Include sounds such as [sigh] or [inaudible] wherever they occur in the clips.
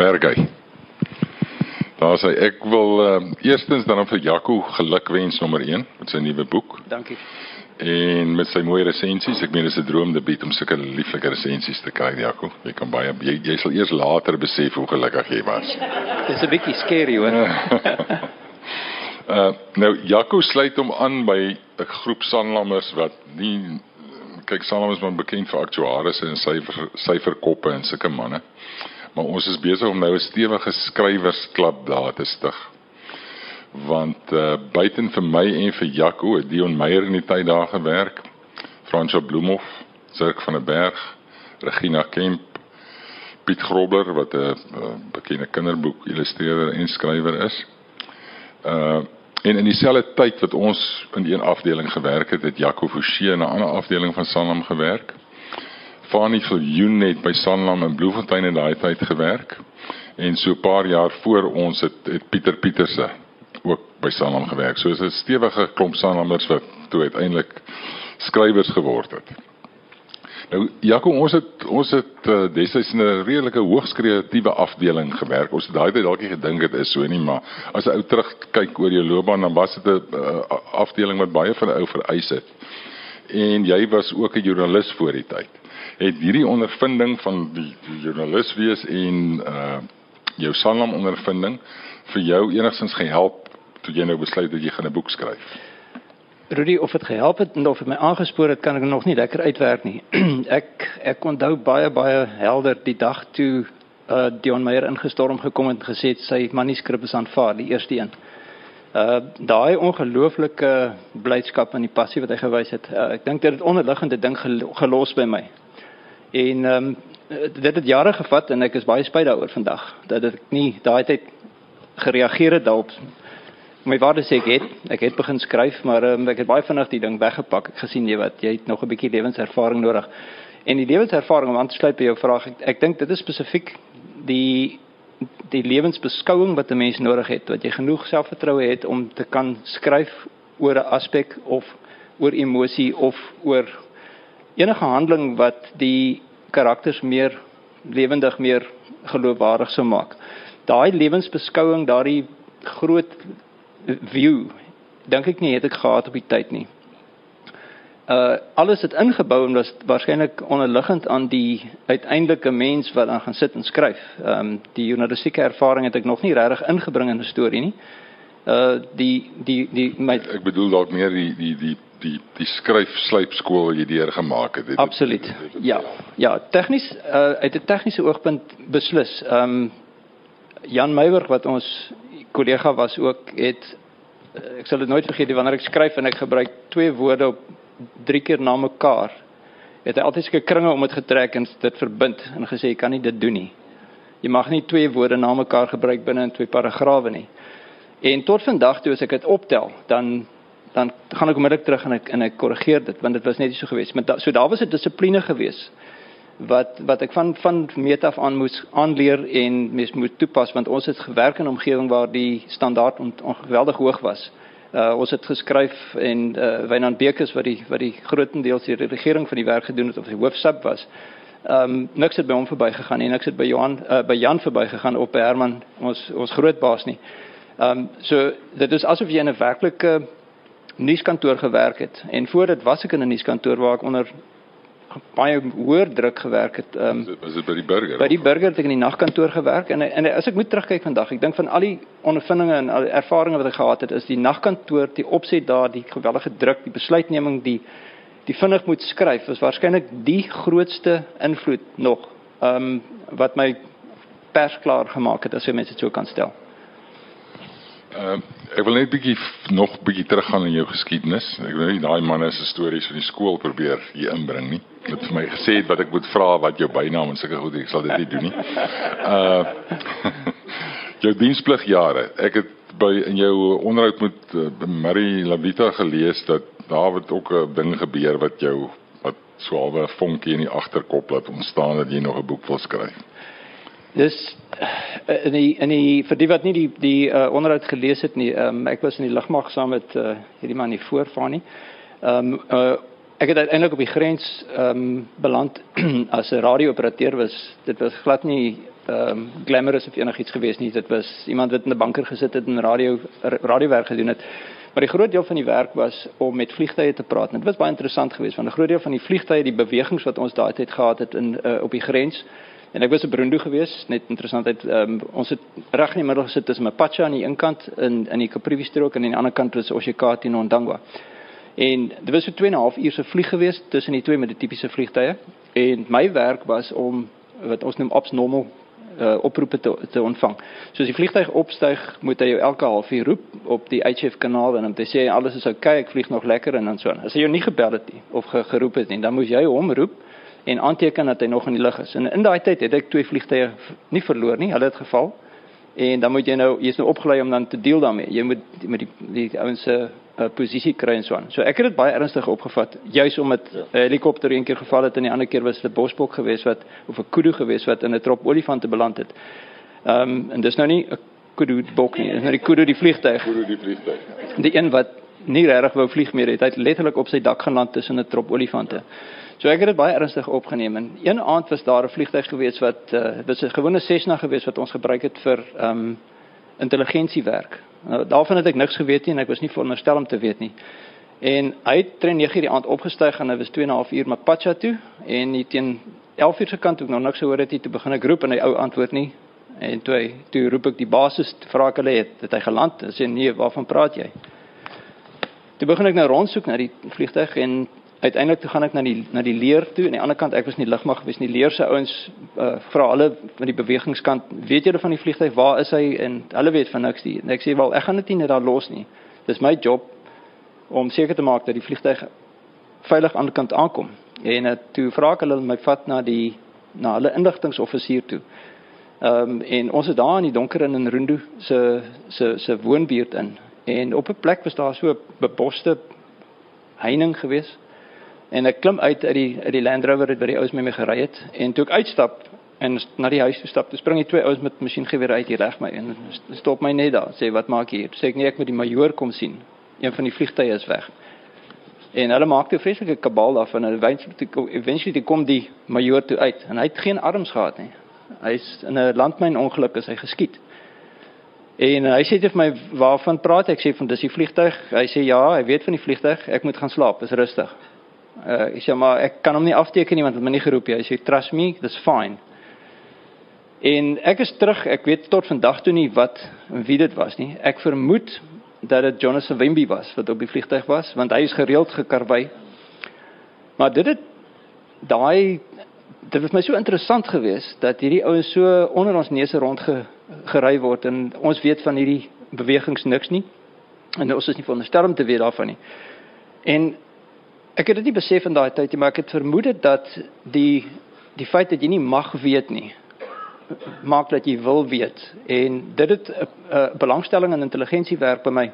Bergey. Daar sê ek wil uh, eerstens dan vir Jaco gelukwens nommer 1 met sy nuwe boek. Dankie. En met sy mooi resensies, ek meen dit is 'n droomdebuut om sulke lieflike resensies te kry, Jaco. Jy kan baie jy, jy sal eers later besef hoe gelukkig jy was. [laughs] Dis 'n bietjie scary hoor. [laughs] uh nou Jaco sluit hom aan by 'n groep sanlammers wat nie kyk sanlammers is maar bekend vir aktuarisse en syfer syferkoppe en sulke manne. Maar ons is besig om nou 'n stewige skrywersklub daar te stig. Want uh buiten vir my en vir Jaco, Dion Meyer in die tyd daar gewerk. Fransjo Bloemhof, Zirk van der Berg, Regina Kemp, Piet Grobler wat 'n bekende kinderboek illustreerder en skrywer is. Uh en in dieselfde tyd wat ons in een afdeling gewerk het, het Jaco Forsie in 'n ander afdeling van Sanlam gewerk. Fanie Viljoen het by Sanlam in Bloemfontein in daai tyd gewerk. En so 'n paar jaar voor ons het, het Pieter Pieterse ook by Sanlam gewerk. So is 'n stewige klomp Sanlammers wat toe uiteindelik skrywers geword het. Nou Jaco, ons het ons het uh, destyds in 'n redelike hoogs kreatiewe afdeling gewerk. Ons het daai tyd dalk nie gedink dit is so nie, maar as jy ou terugkyk oor jou loopbaan, dan was dit 'n uh, afdeling wat baie van ou vereis het. En jy was ook 'n joernalis voor die tyd. Het hierdie ondervinding van die, die joernalis wees en uh jou Sanlam ondervinding vir jou enigstens gehelp toe jy nou besluit dat jy gaan 'n boek skryf? Rudy, of dit gehelp het of dit my aangespoor het, kan ek nog nie lekker uitwerk nie. [clears throat] ek ek onthou baie baie helder die dag toe uh Dion Meyer ingestorm gekom het en gesê sy manuskrip is aanvaar, die eerste een. Uh daai ongelooflike blydskap en die passie wat hy gewys het. Uh, ek dink dit het onderliggende ding gelos by my. En ehm um, dit het jare gevat en ek is baie spyt daaroor vandag dat ek nie daai tyd gereageer het daarop My vader sê ek het ek het begin skryf, maar um, ek het baie vinnig die ding weggepak. Ek gesien jy wat jy het nog 'n bietjie lewenservaring nodig. En die lewenservaring om aan te sluit by jou vraag, ek, ek dink dit is spesifiek die die lewensbeskouing wat 'n mens nodig het, wat jy genoeg selfvertroue het om te kan skryf oor 'n aspek of oor emosie of oor enige handeling wat die karakters meer lewendig, meer geloofwaardig sou maak. Daai lewensbeskouing, daardie groot view dink ek nie het ek gehad op die tyd nie. Uh alles het ingebou en was waarskynlik onderliggend aan die uiteindelike mens wat dan gaan sit en skryf. Ehm um, die journalistieke ervaring het ek nog nie regtig ingebring in 'n storie nie. Uh die die die my ek bedoel dalk meer die die die die die skryf slypskool wat jy deur gemaak het. Absoluut. Ja. Ja, tegnies uh uit 'n tegniese oogpunt beslis. Ehm um, Jan Meyburg wat ons kollega was ook het ek sal dit nooit vergeet nie wanneer ek skryf en ek gebruik twee woorde op drie keer na mekaar het hy altyd seker kringe om dit getrek en dit verbind en gesê jy kan nie dit doen nie jy mag nie twee woorde na mekaar gebruik binne in twee paragrawe nie en tot vandag toe as ek dit optel dan dan gaan ek onmiddellik terug en ek en ek korrigeer dit want dit was net so gewees maar da, so daar was 'n dissipline gewees wat wat ek van van meet af aan moes aanleer en mens moet toepas want ons het gewerk in 'n omgewing waar die standaard ongeweldig hoog was. Uh ons het geskryf en uh Wynand Bekes wat die wat die grootendeels die regering van die werk gedoen het of die hoofsub was. Um niks het by hom verbygegaan nie, niks het by Johan uh, by Jan verbygegaan op by Herman ons ons groot baas nie. Um so dit is asof jy in 'n werklike nuuskantoor gewerk het en voor dit was ek in 'n nuuskantoor waar ek onder baie hoër druk gewerk het. Ehm um, was dit by die burger? By die burger het ek in die nagkantoor gewerk en en as ek moet terugkyk vandag, ek dink van al die ondervindinge en al die ervarings wat ek gehad het, is die nagkantoor die opset daar, die geweldige druk, die besluitneming, die die vinnig moet skryf, is waarskynlik die grootste invloed nog ehm um, wat my pers klaar gemaak het as jy mense dit so kan stel. Uh, ek wil net bietjie nog bietjie teruggaan in jou geskiedenis. Ek wil net daai manne se stories van die skool probeer hier inbring nie. Dit vir my gesê het wat ek moet vra wat jou bynaam en sulke goed, ek sal dit nie doen nie. Uh [laughs] jou dienspligjare. Ek het by in jou onderhoud met uh, Marie Lavita gelees dat het ook 'n ding gebeur wat jou wat 'n vonkie in die agterkop laat ontstaan dat jy nog 'n boek wil skryf. Dis uh, in die in die vir die wat nie die die uh, onderhoud gelees het nie, um, ek was in die lugmag saam met uh, hierdie man hier voor van nie. Ehm um, uh, ek het uiteindelik op die grens ehm um, beland [clears throat] as 'n radiooperateur was. Dit was glad nie ehm um, glamorous of enigiets gewees nie. Dit was iemand wat in 'n banker gesit het en radio radiowerk gedoen het. Maar die groot deel van die werk was om met vliegtye te praat. Dit was baie interessant geweest want 'n groot deel van die vliegtye, die bewegings wat ons daai tyd gehad het in uh, op die grens. En ek was in Burundi geweest, net interessantheid, um, ons het reg in die middel gesit tussen Mapacha aan die een kant in in die Caprivi strook en aan die ander kant was Oshikati en Ondangwa. En dit was so 2 en 'n half uur se vlieg geweest tussen die twee met die tipiese vliegtye. En my werk was om wat ons noem ops normal uh, oproepe te, te ontvang. So as die vliegtuig opstyg, moet hy jou elke halfuur roep op die HF kanaal en hom te sê alles is oukei, ek vlieg nog lekker en dan so. As hy jou nie gebel het nie of ge, geroep het nie, dan moet jy hom roep en aanteken dat hy nog in die lug is. En in daai tyd het ek twee vliegtye nie verloor nie, hulle het geval. En dan moet jy nou jy's nou opgelei om dan te deel daarmee. Jy moet met die die ouens se uh, posisie kry en so aan. So ek het dit baie ernstig opgevat, juis omdat 'n ja. helikopter een keer geval het en die ander keer was dit 'n bosbok geweest wat of 'n kudu geweest wat in 'n trop olifante beland het. Ehm um, en dis nou nie 'n kudu bok nie, dis nou die kudu die vliegtuig. Kudu die vliegtuig. Die een wat nie regtig wou vlieg meer het, hy het letterlik op sy dak geland tussen 'n trop olifante. So ek het dit baie ernstig opgeneem en een aand was daar 'n vliegtuig geweest wat uh, was 'n gewone Cessna geweest wat ons gebruik het vir ehm um, intelligensiewerk. Nou daarvan het ek niks geweet nie en ek was nie veronderstel om te weet nie. En hy het teen 9:00 die aand opgestyg en hy was 2 en 'n half uur Mapacha toe en hy teen 11:00 se kant toe nog niks gehoor het hy toe begin ek roep en hy ou antwoord nie. En toe hy toe roep ek die basis vra ek hulle het, het hy geland en sê nee, waarvan praat jy? Toe begin ek nou rondsoek na die vliegtuig en uiteindelik toe gaan ek na die na die leer toe. Aan die ander kant ek was nie lugmag gewees nie leer. Se ouens uh, vra hulle van die bewegingskant weet julle van die vliegtuig waar is hy? En hulle weet van niks. Nie en ek sê wel ek gaan dit nie net daar los nie. Dis my job om seker te maak dat die vliegtuig veilig aan die kant aankom. En uh, toe vra ek hulle my vat na die na hulle inligtingsoffisier toe. Ehm um, en ons is daar in die donker in Rundu se se se woonbuurt in. En op 'n plek was daar so 'n beboste heining geweest En ek klim uit uit die uit die Land Rover wat die ouens met my gery het en toe ek uitstap en na die huis toe stap, toe spring die twee ouens met masjiengewere uit hier reg my en stop my net daar. Sê wat maak jy hier? Sê ek nee, ek moet die majoor kom sien. Een van die vliegtye is weg. En hulle maak toe vreeslike kabal daarvan en eventually toe kom die majoor toe uit en hy het geen arms gehad nie. Hy's in 'n landmyn ongeluk is hy geskiet. En hy sê vir my waarvan praat ek sê van dis die vliegtyg. Hy sê ja, hy weet van die vliegtyg. Ek moet gaan slaap, is rustig. Uh, ek sê maar ek kan hom nie afteken nie want het my nie geroep nie. Hy sê trust me, that's fine. En ek is terug. Ek weet tot vandag toe nie wat wie dit was nie. Ek vermoed dat dit Jonas Wemby was wat op die vliegtuig was want hy is gereeld gekarwei. Maar dit het daai dit was my so interessant geweest dat hierdie ouens so onder ons neuse rond ge, gery word en ons weet van hierdie bewegings niks nie. En ons is nie veronderstel om te weet daarvan nie. En Ek het dit nie besef in daai tyd nie, maar ek het vermoed dat die die feit dat jy nie mag weet nie maak dat jy wil weet en dit het 'n uh, belangstelling in intelligensiewerk by my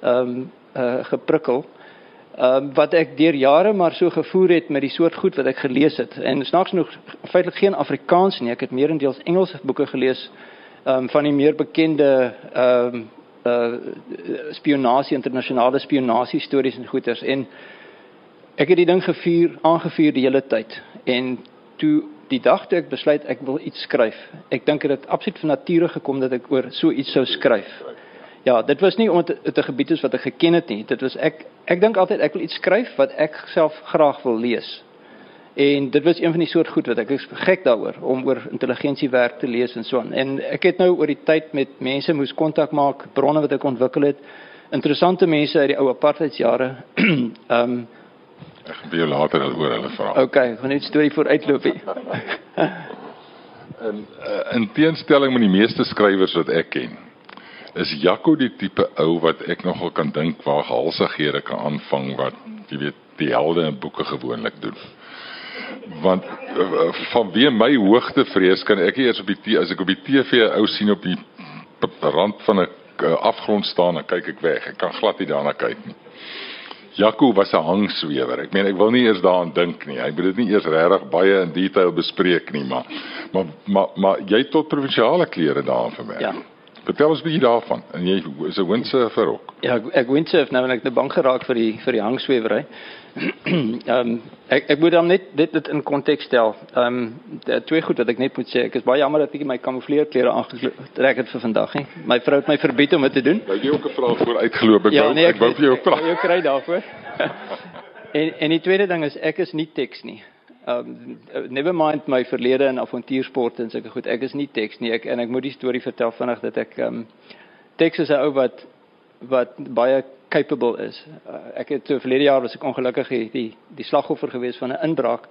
ehm um, uh, geprikkel. Ehm um, wat ek deur jare maar so gevoer het met die soort goed wat ek gelees het en snaaks genoeg feitelik geen Afrikaans nie. Ek het meerendeels Engelse boeke gelees ehm um, van die meer bekende ehm um, uh spionasie internasionale spionasie stories en goeters en Ek het die ding gevier, aangevier die hele tyd. En toe die dag toe ek besluit ek wil iets skryf. Ek dink dit het absoluut van nature gekom dat ek oor so iets sou skryf. Ja, dit was nie omdat dit 'n gebied is wat ek geken het nie. Dit was ek ek dink altyd ek wil iets skryf wat ek self graag wil lees. En dit was een van die soort goed wat ek is gek daaroor om oor intelligensiewerk te lees en so aan. En ek het nou oor die tyd met mense moes kontak maak, bronne wat ek ontwikkel het. Interessante mense uit die ou apartheidsjare. [clears throat] Ehm um, Ek gaan jou later oor hulle vra. OK, gaan net storie vooruitloop hier. [laughs] en uh, in teenstelling met die meeste skrywers wat ek ken, is Jaco die tipe ou wat ek nogal kan dink waar halsighede kan aanvang wat jy weet die helde in boeke gewoonlik doen. Want uh, van wie my hoogte vrees kan ek eers op die as ek op die TV ou sien op die rand van 'n uh, afgrond staan en kyk ek weg. Ek kan glad nie daarna kyk nie. Jaco was 'n hangswewer. Ek meen ek wil nie eers daaraan dink nie. Ek bedoel dit nie eers regtig baie in detail bespreek nie, maar maar maar, maar jy het tot provinsiale klere daar vir my. Ja. Vertel ons 'n bietjie daarvan. En jy is 'n windsurfer ook. Ja, ek, ek windsurf nou en ek het bang geraak vir die vir die hangswewery. [clears throat] Ehm um, ek ek moet dan net dit dit in konteks stel. Ehm um, twee goed wat ek net moet sê. Ek is baie jammer dat ek my kamoufleerklere aangetrek het vir vandag nie. My vrou het my verbied om dit te doen. Wou jy ook 'n vraag voor uitgeloop? Ek ja, wou nee, ek, ek wou vir jou vra. Jy kry daarvoor. [laughs] en en die tweede ding is ek is nie teks nie. Um never mind my verlede in avontuursport en sulke goed. Ek is nie teks nie. Ek en ek moet die storie vertel vinnig dat ek um teks is 'n ou wat wat baie capable is. Uh, ek het so verlede jaar was ek ongelukkig die die, die slagoffer gewees van 'n inbraak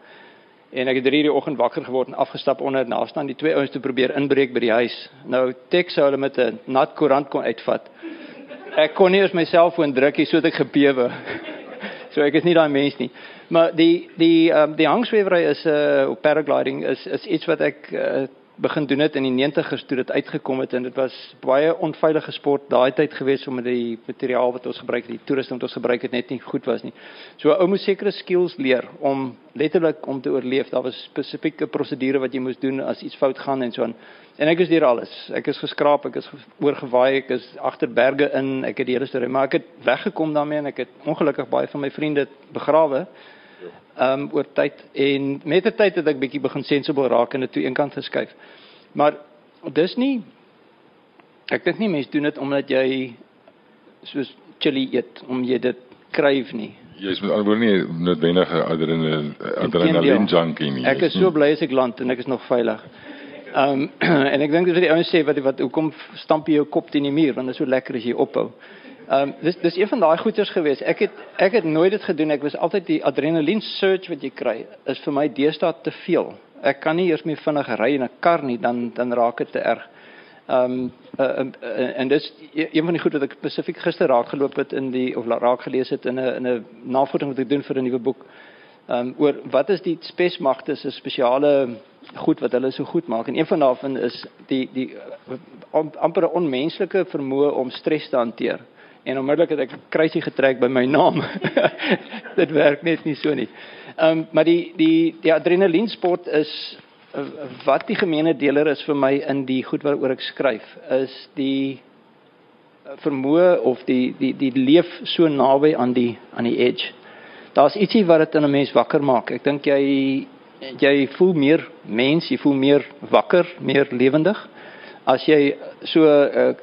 en ek het 3:00 die oggend wakker geword en afgestap onder na afstand die twee ouens te probeer inbreek by die huis. Nou teks sou hulle met 'n nat koerant kon uitvat. Ek kon nie eens my selfoon druk nie sodat ek gebewe. [laughs] so ek is nie daai mens nie. Maar die die um, die hangswewery is 'n uh, op paragliding is is iets wat ek uh, begin doen het in die 90's toe dit uitgekom het en dit was baie onveilige sport daai tyd gewees omdat die materiaal wat ons gebruik het, die toerusting wat ons gebruik het net nie goed was nie. So ou moet sekere skills leer om letterlik om te oorleef. Daar was spesifieke prosedure wat jy moes doen as iets fout gaan en so aan. En ek is deur alles. Ek is geskraap, ek is oorgewaai, ek is agter berge in, ek het die hele storie, maar ek het weggekom daarmee en ek het ongelukkig baie van my vriende begrawe ehm um, oor tyd en met die tyd het ek bietjie begin sensible raak en dit toe eenkant geskuif. Maar dis nie ek dink nie mense doen dit omdat jy soos chili eet om jy dit kryf nie. Jy is met ander woorde nie noodwendige adrenaline adrenaline junkie nie. Ek is so bly as ek land en ek is nog veilig. Ehm um, [clears throat] en ek dink dis wat die ouens sê wat wat hoekom stamp jy jou kop teen die muur want dit is so lekker as jy ophou. Ehm um, dis dis een van daai goeters gewees. Ek het ek het nooit dit gedoen. Ek was altyd die adrenaline surge wat jy kry is vir my deesdae te veel. Ek kan nie eers meer vinnig ry in 'n kar nie, dan dan raak dit te erg. Ehm um, uh, uh, uh, en dis e, een van die goed wat ek spesifiek gister raak geloop het in die of raak gelees het in 'n in 'n navorsing wat ek doen vir 'n nuwe boek. Ehm um, oor wat is die spesmagte se spesiale goed wat hulle so goed maak en een van daarvan is die die amper onmenslike vermoë om stres te hanteer en onmiddellik het ek 'n kruisie getrek by my naam. [laughs] dit werk net nie so nie. Ehm um, maar die die die adrenalinsport is wat die gemeene deler is vir my in die goed waaroor ek skryf is die vermoë of die die die leef so naby aan die aan die edge. Daar's ietsie wat dit in 'n mens wakker maak. Ek dink jy jy voel meer mens, jy voel meer wakker, meer lewendig as jy so 'n uh,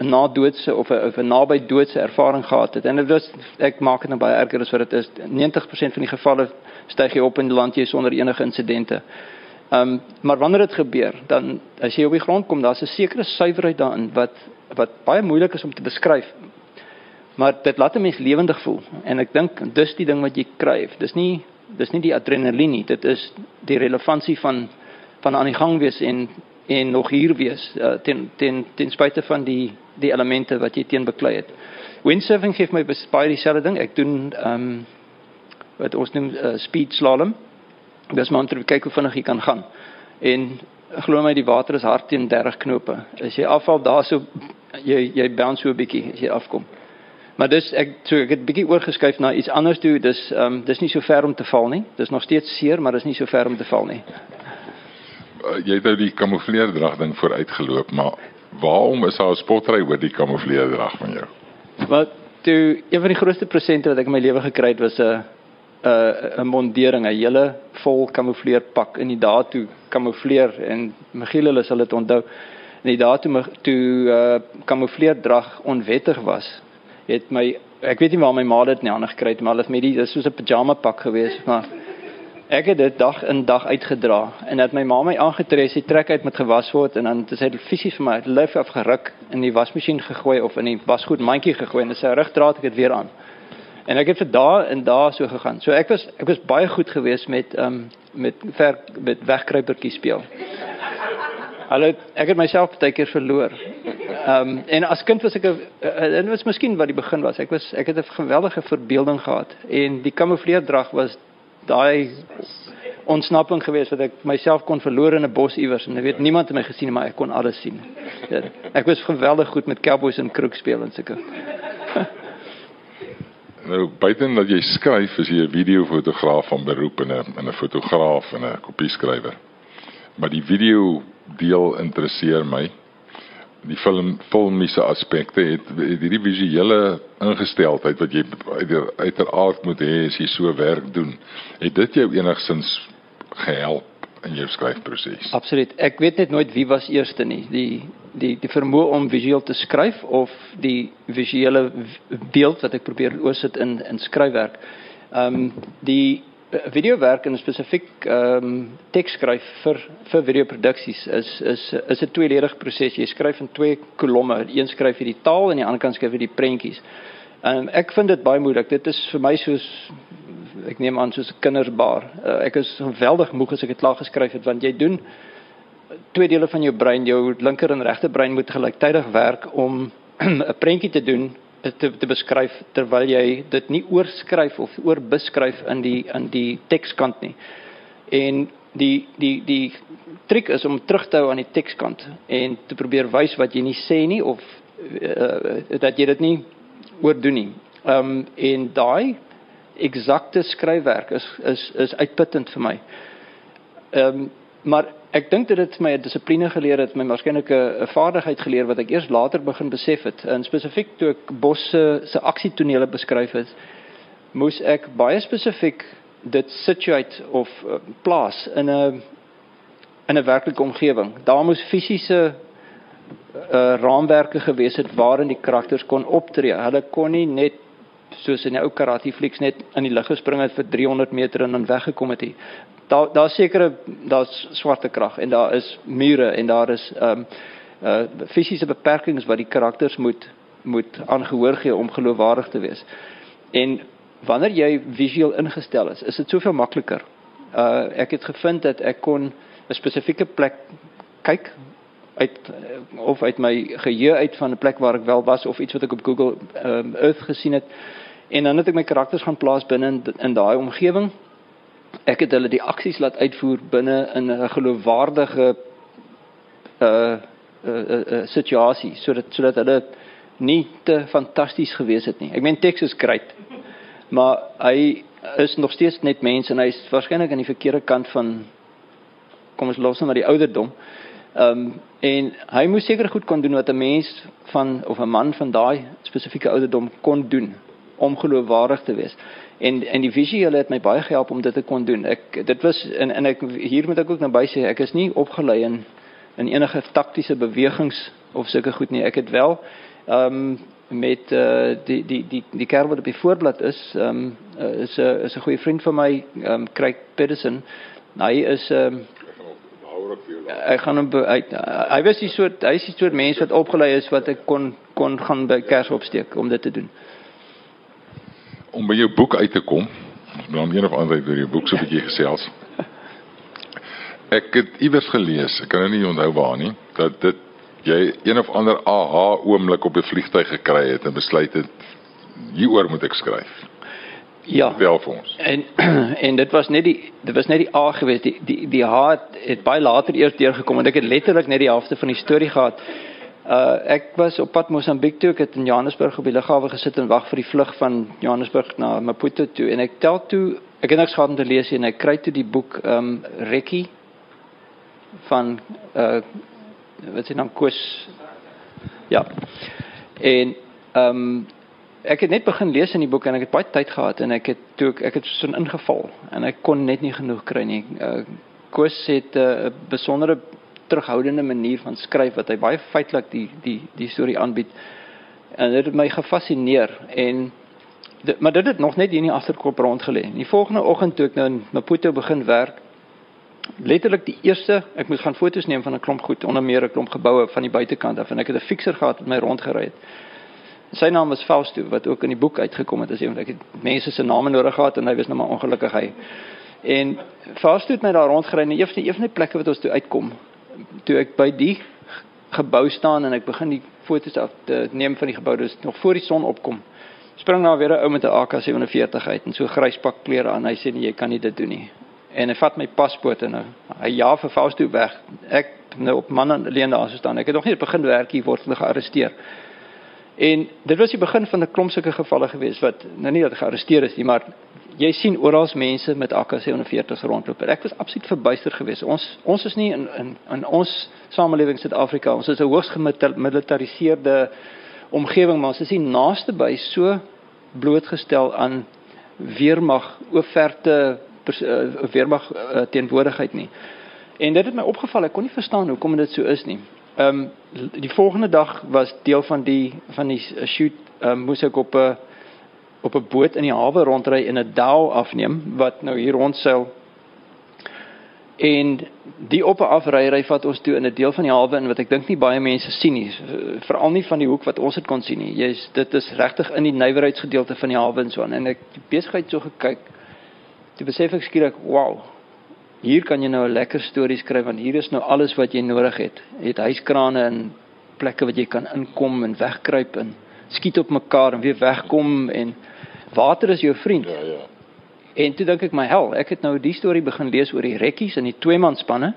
'n uh, nadoodse of 'n 'n naby doodse ervaring gehad het en dit is ek maak dit nou baie erger as wat dit is 90% van die gevalle styg jy op in die land jy sonder enige insidente. Ehm um, maar wanneer dit gebeur dan as jy op die grond kom daar's 'n sekere suiwerheid daarin wat wat baie moeilik is om te beskryf. Maar dit laat 'n mens lewendig voel en ek dink dis die ding wat jy kry. Dis nie dis nie die adrenalien nie, dit is die relevantie van van aan die gang wees en en nog hier wees uh, ten ten ten spyte van die die elemente wat jy teen beklei het. Windsurfing gee my baie dieselfde ding. Ek doen ehm um, wat ons noem uh, speed slalom. Dis maar om te kyk hoe vinnig jy kan gaan. En glo my die water is hard teen 30 knope. As jy afval daarso jy jy bounce so 'n bietjie as jy afkom. Maar dis ek so ek het bietjie oorgeskuif na iets anders toe. Dis ehm um, dis nie so ver om te val nie. Dis nog steeds seer, maar dis nie so ver om te val nie jy het nou die kamoufleerdrag ding vooruitgeloop, maar waarom is daar 'n spotry oor die kamoufleerdrag van jou? Wat toe een van die grootste presente wat ek in my lewe gekry het was 'n 'n 'n mondering, 'n hele vol kamoufleerpak in die dae toe kamoufleer en Michiel hulle sal dit onthou. In die dae toe toe uh kamoufleerdrag onwettig was, het my ek weet nie waar my ma dit nie aan gekry het, maar hulle het met die dis soos 'n pyjama pak geweest, maar Ek het dit dag in dag uitgedra en dat my ma my aangetree het, trek uit met gewas word en dan het sy fisies vir my uit lyf afgeruk in die wasmasjien gegooi of in die wasgoed mandjie gegooi en sy rugdraad ek dit weer aan. En ek het vir dae en dae so gegaan. So ek was ek was baie goed geweest met ehm um, met ver met wegkruipertjie speel. Hulle ek het myself baie keer verloor. Ehm um, en as kind was ek 'n en dit was miskien wat die begin was. Ek was ek het 'n geweldige verbeelding gehad en die kamoufleerdrag was daai ontsnapping geweest wat ek myself kon verloor in 'n bos iewers en ek weet niemand het my gesien maar ek kon alles sien. Ja, ek was geweldig goed met cowboys en kroeg speel en sulke. [laughs] nou buiten dat jy skryf is jy 'n videofotograaf van beroep en 'n 'n fotograaf en 'n kopieskrywer. Maar die video deel interesseer my. Die film filmiese aspekte het, het hierdie visuele ingesteldheid wat jy uit uiteraard moet hê as jy so werk doen. Het dit jou enigstens gehelp in jou skryfproses? Absoluut. Ek weet net nooit wie was eerste nie. Die die die vermoë om visueel te skryf of die visuele beeld wat ek probeer oorsit in in skryfwerk. Ehm um, die videowerk en spesifiek ehm um, teks skryf vir vir videoproduksies is is is 'n tweeledige proses. Jy skryf in twee kolomme. Een skryf jy die taal en die ander kant skryf jy die prentjies. Ehm um, ek vind dit baie moeilik. Dit is vir my soos ek neem aan soos 'n kinderbaar. Uh, ek is geweldig moeg as ek dit klaar geskryf het want jy doen twee dele van jou brein, jou linker en regter brein moet gelyktydig werk om [clears throat] 'n prentjie te doen te te beskryf terwyl jy dit nie oorskryf of oorbeskryf in die in die tekskant nie. En die die die triek is om terug te hou aan die tekskant en te probeer wys wat jy nie sê nie of uh, dat jy dit nie oordoen nie. Ehm um, en daai eksakte skryfwerk is is is uitputtend vir my. Ehm um, maar ek dink dit het my 'n dissipline geleer het, my waarskynlik 'n vaardigheid geleer wat ek eers later begin besef het. En spesifiek toe ek Bos se se aksietonele beskryf het, moes ek baie spesifiek dit situate of uh, plaas in 'n in 'n werklike omgewing. Daar moes fisiese uh, raamwerke gewees het waarin die karakters kon optree. Hulle kon nie net soos in die ou karate flieks net in die lug gespring het vir 300 meter en dan weggekom het. Daar daar sekerre daar's swarte krag en daar is mure en daar is ehm um, uh fisiese beperkings wat die karakters moet moet aangehoor gee om geloofwaardig te wees. En wanneer jy visueel ingestel is, is dit soveel makliker. Uh ek het gevind dat ek kon 'n spesifieke plek kyk uit of uit my geheue uit van 'n plek waar ek wel was of iets wat ek op Google um, Earth gesien het. En dan het ek my karakters gaan plaas binne in, in daai omgewing. Ek het hulle die aksies laat uitvoer binne in 'n geloofwaardige uh uh, uh, uh situasie sodat sodat hulle nie te fantasties gewees het nie. Ek meen teks is great. Maar hy is nog steeds net mens en hy's waarskynlik aan die verkeerde kant van kom ons los hom na die ouderdom. Ehm um, en hy moes seker goed kon doen wat 'n mens van of 'n man van daai spesifieke ouderdom kon doen om geloofwaardig te wees. En en die visuele het my baie gehelp om dit te kon doen. Ek dit was en en ek hier moet ek ook naby sê ek is nie opgelei in in enige taktiese bewegings of sulke goed nie. Ek het wel ehm um, met uh, die die die die kerel wat op die voorblad is, ehm um, is 'n is 'n goeie vriend van my, ehm um, Craig. Nou, hy is ehm um, ek gaan hom hy, hy was die soort hy is die soort mens wat opgelei is wat ek kon kon gaan by kers opsteek om dit te doen om by jou boek uit te kom, dan een of ander deur jou boek so 'n bietjie gesels. [laughs] Ek het iewers gelees, ek kan nou nie onthou waar nie, dat dit jy een of ander aha oomblik op 'n vliegtyg gekry het en besluit het hieroor moet ek skryf. Ja. Wel vir ons. En [clears throat] en dit was net die dit was net die A geweest. Die die die H het, het baie later eers deurgekom en ek het letterlik net die helfte van die storie gehad. Uh ek was op pad Mosambiek toe, ek het in Johannesburg op die lughawe gesit en wag vir die vlug van Johannesburg na Maputo toe en ek tel toe ek het niks gehad om te lees en ek kry toe die boek um Rekkie van uh wat sê dan Koos Ja. En um ek het net begin lees in die boek en ek het baie tyd gehad en ek het toe ek, ek het so ingeval en ek kon net nie genoeg kry nie. Uh Koos het 'n uh, besondere terughoudende manier van skryf wat hy baie feitelik die die die storie aanbied. En dit het my gefassineer en dit, maar dit het nog net hier in die agterkop rondgelê. Die volgende oggend toe ek nou in Maputo begin werk, letterlik die eerste, ek moes gaan foto's neem van 'n klomp goed, onder meer 'n klomp geboue van die buitekant af en ek het 'n fikser gehad wat my rondgery het. Sy naam was Fausto wat ook in die boek uitgekom het as een van ek het mense se name nodig gehad en hy was nou maar ongelukkig hy. En Fausto het my daar rondgery en van die een van die plekke wat ons toe uitkom toe ek by die gebou staan en ek begin die foto's af te neem van die gebou, dis nog voor die son opkom. Spring daar weer 'n ou met 'n AK47 uit en so grys pak klere aan. Hy sê nee, jy kan nie dit doen nie. En hy vat my paspoort en hy ja vir Fausto weg. Ek nou op man alleen daar staan. Ek het nog nie begin werk hier word hulle gearresteer. En dit was die begin van 'n klomp sulke gevalle gewees wat nou nie dat gearresteer is nie, maar jy sien oral mense met AK47s rondloop. Ek was absoluut verbuister geweest. Ons ons is nie in in in ons samelewing Suid-Afrika, ons is 'n hoogs gemilitariseerde omgewing, maar ons is nie naaste by so blootgestel aan weermag oorverte uh, weermag uh, teenwoordigheid nie. En dit het my opgeval, ek kon nie verstaan hoekom dit so is nie. Ehm um, die volgende dag was deel van die van die shoot um, moes ek op 'n op 'n boot in die hawe rondry en 'n dal afneem wat nou hier rondseil. En die op 'n afryry vat ons toe in 'n deel van die hawe in wat ek dink nie baie mense sien nie, veral nie van die hoek wat ons dit kon sien nie. Jy's dit is regtig in die nywerheidsgedeelte van die hawe en so aan en ek besigheid so gekyk. Toe besef ek skielik, wow. Hier kan jy nou 'n lekker storie skryf want hier is nou alles wat jy nodig het. Jy het huiskrane en plekke wat jy kan inkom en wegkruip en skiet op mekaar en weer wegkom en water is jou vriend. Ja, ja. En toe dink ek my hel, ek het nou die storie begin lees oor die rekkies en die tweemanspanne.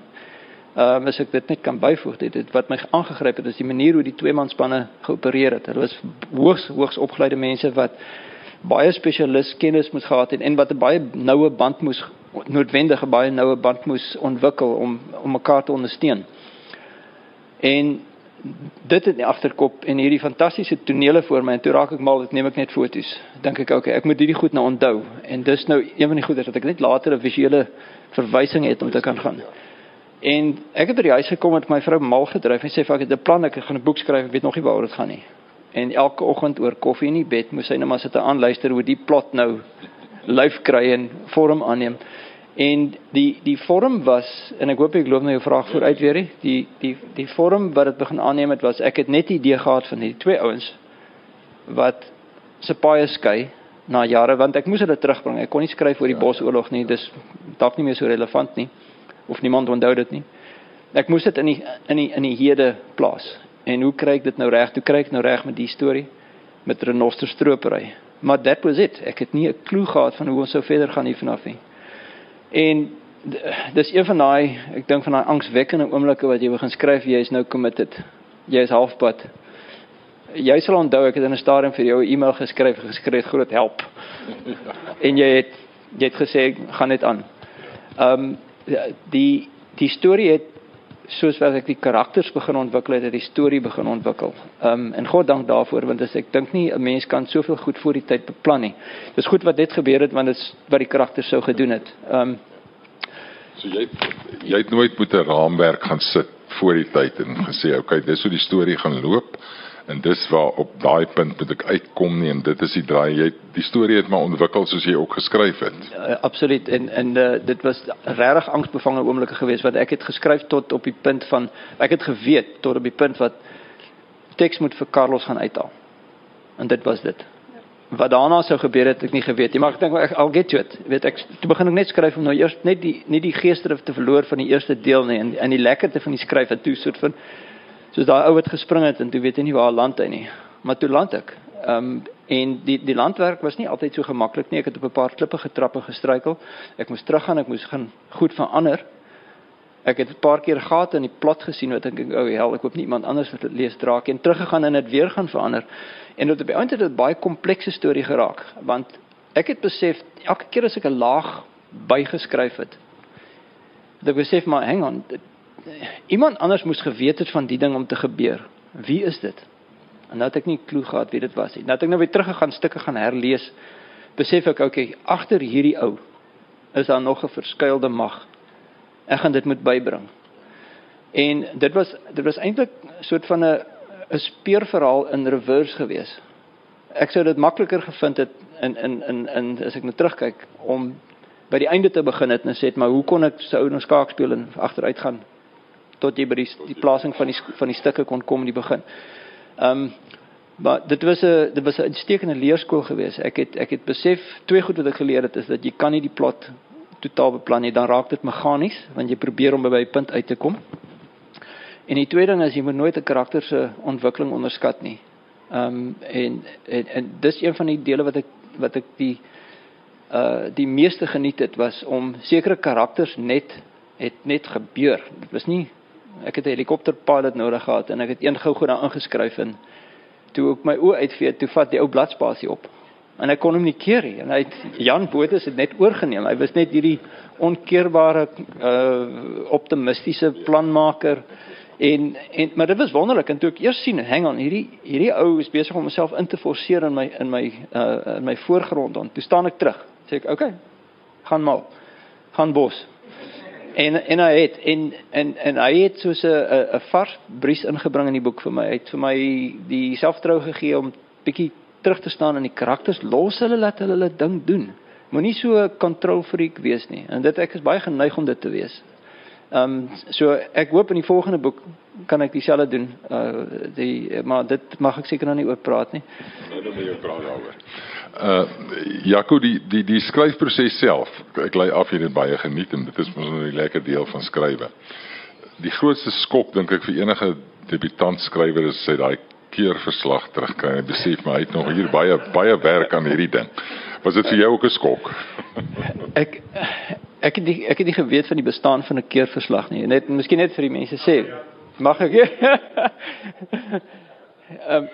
Ehm uh, as ek dit net kan byvoeg, dit, dit wat my aangegryp het is die manier hoe die tweemanspanne geopereer het. Hulle was hoogs hoogs opgeleide mense wat baie spesialis kennis moes gehad het en wat 'n baie noue band moes noodwendige baie noue band moes ontwikkel om om mekaar te ondersteun. En dit in die agterkop en hierdie fantastiese tonele voor my en toe raak ek mal dit neem ek net foto's. Dink ek okay ek moet hierdie goed nou onthou. En dis nou een van die goeie dat ek net later 'n visuele verwysing het om te kan gaan. En ek het by die huis gekom met my vrou mal gedryf en sê ek het 'n plan ek gaan 'n boek skryf ek weet nog nie waaroor dit gaan nie. En elke oggend oor koffie in die bed moes sy net maar sit en aanluister hoe die plot nou [laughs] lyf kry en vorm aanneem En die die vorm was en ek hoop ek loop nou jou vraag vooruit weer nie. Die die die vorm wat dit begin aanneem het was ek het net die idee gehad van hierdie twee ouens wat se paie skei na jare want ek moes hulle terugbring. Ek kon nie skryf oor die Bosoorlog nie. Dis dalk nie meer so relevant nie of niemand onthou dit nie. Ek moes dit in die in die in die hede plaas. En hoe kry ek dit nou reg? Hoe kry ek nou reg met die storie met Renoster stropery? Maar that was it. Ek het nie 'n klou gehad van hoe ons sou verder gaan hier vanaf nie. En dis een van daai ek dink van daai angswekkende oomblikke wat jy begin skryf jy is nou committed. Jy is halfpad. Jy sal onthou ek het in 'n stadium vir jou 'n e-mail geskryf geskryf groot help. [laughs] en jy het jy het gesê gaan net aan. Ehm um, die die storie het soos wat ek die karakters begin ontwikkel het, het die storie begin ontwikkel. Ehm um, en God dank daarvoor want as ek dink nie 'n mens kan soveel goed voor die tyd beplan nie. Dis goed wat dit gebeur het want dit is wat die karakters sou gedoen het. Ehm um, so jy jy het nooit met 'n raamwerk gaan sit voor die tyd en gesê okay, dis hoe die storie gaan loop en dis waar op daai punt moet ek uitkom nie en dit is die draai jy die storie het maar ontwikkel soos jy ook geskryf het. Uh, absoluut en en uh, dit was regtig angsbevange oomblikke geweest wat ek het geskryf tot op die punt van ek het geweet tot op die punt wat teks moet vir Carlos gaan uithaal. En dit was dit. Wat daarna sou gebeur het ek nie geweet nie, maar ek dink ek al get to it. Weet ek toe begin ek net skryf om nou eers net die nie die geesdrift te verloor van die eerste deel nie en in die lekkerte van die skryf en toe soort van soos daai ou wat gespring het en toe weet hy nie waar land hy nie. Maar toe land ek. Ehm um, en die die landwerk was nie altyd so gemaklik nie. Ek het op 'n paar klippe getrap en gestruikel. Ek moes teruggaan, ek moes gaan goed verander. Ek het 'n paar keer gate in die plot gesien wat ek dink ou hel, ek hoop nie iemand anders wat dit lees draak en teruggegaan en dit weer gaan verander. En dit op die einde het dit baie komplekse storie geraak want ek het besef elke keer as ek 'n laag bygeskryf het, dat ek besef maar hang on, dit, iemand anders moes geweet het van die ding om te gebeur. Wie is dit? En nou het ek nie klou gehad wie dit was nie. Nou het ek nou weer teruggegaan stukke gaan herlees. Besef ek okay, agter hierdie ou is daar nog 'n verskuilde mag. Ek gaan dit moet bybring. En dit was dit was eintlik soort van 'n 'n speurverhaal in reverse gewees. Ek sou dit makliker gevind het in in in in as ek nou terugkyk om by die einde te begin het en sê maar hoe kon ek sou nou skaak speel en agteruit gaan tot jy by die die plasing van die van die stukke kon kom in die begin. Ehm um, maar dit was 'n dit was 'n uitstekende leerskool geweest. Ek het ek het besef twee goed wat ek geleer het is dat jy kan nie die plot totaal beplan nie, dan raak dit meganies want jy probeer om by 'n punt uit te kom. En die tweede ding is jy moet nooit 'n karakter se ontwikkeling onderskat nie. Ehm um, en, en en dis een van die dele wat ek wat ek die uh die meeste geniet het was om sekere karakters net het net gebeur. Dit was nie ek het 'n helikopterpilot nodig gehad en ek het een gou goed daar ingeskryf en toe ek my oë uitvee, toe vat die ou bladspasie op. En ek kon hom nie keer nie. En hy het Jan Botha het net oorgeneem. Hy was net hierdie onkeerbare uh optimistiese planmaker en en maar dit was wonderlik en toe ek eers sien hang on hierdie hierdie ou is besig om homself in te forceer in my in my uh in my voorgrond dan toe staan ek terug sê ek okay gaan maar gaan bos en en hy het en en en hy het soos 'n 'n vars bries ingebring in die boek vir my. Hy het vir my die selfvertroue gegee om bietjie terug te staan in die karakters, los hulle laat hulle hulle ding doen. Moenie so 'n control freak wees nie. En dit ek is baie geneig om dit te wees. Ehm um, so ek hoop in die volgende boek kan ek dieselfde doen. Uh die maar dit mag ek seker nou nie oor praat nie. Nou dan moet jy praat daaroor. Uh Jaco die die die skryfproses self. Ek lei af hier dit baie geniet en dit is mos 'n lekker deel van skrywe. Die grootste skok dink ek vir enige debutant skrywer is sy daai keerverslag terugkry en besef maar hy het nog hier baie baie werk aan hierdie ding. Was dit vir jou ook 'n skok? [laughs] ek ek het nie, ek het nie geweet van die bestaan van 'n keerverslag nie. Net miskien net vir die mense sê. Mag ek? [laughs] Ehm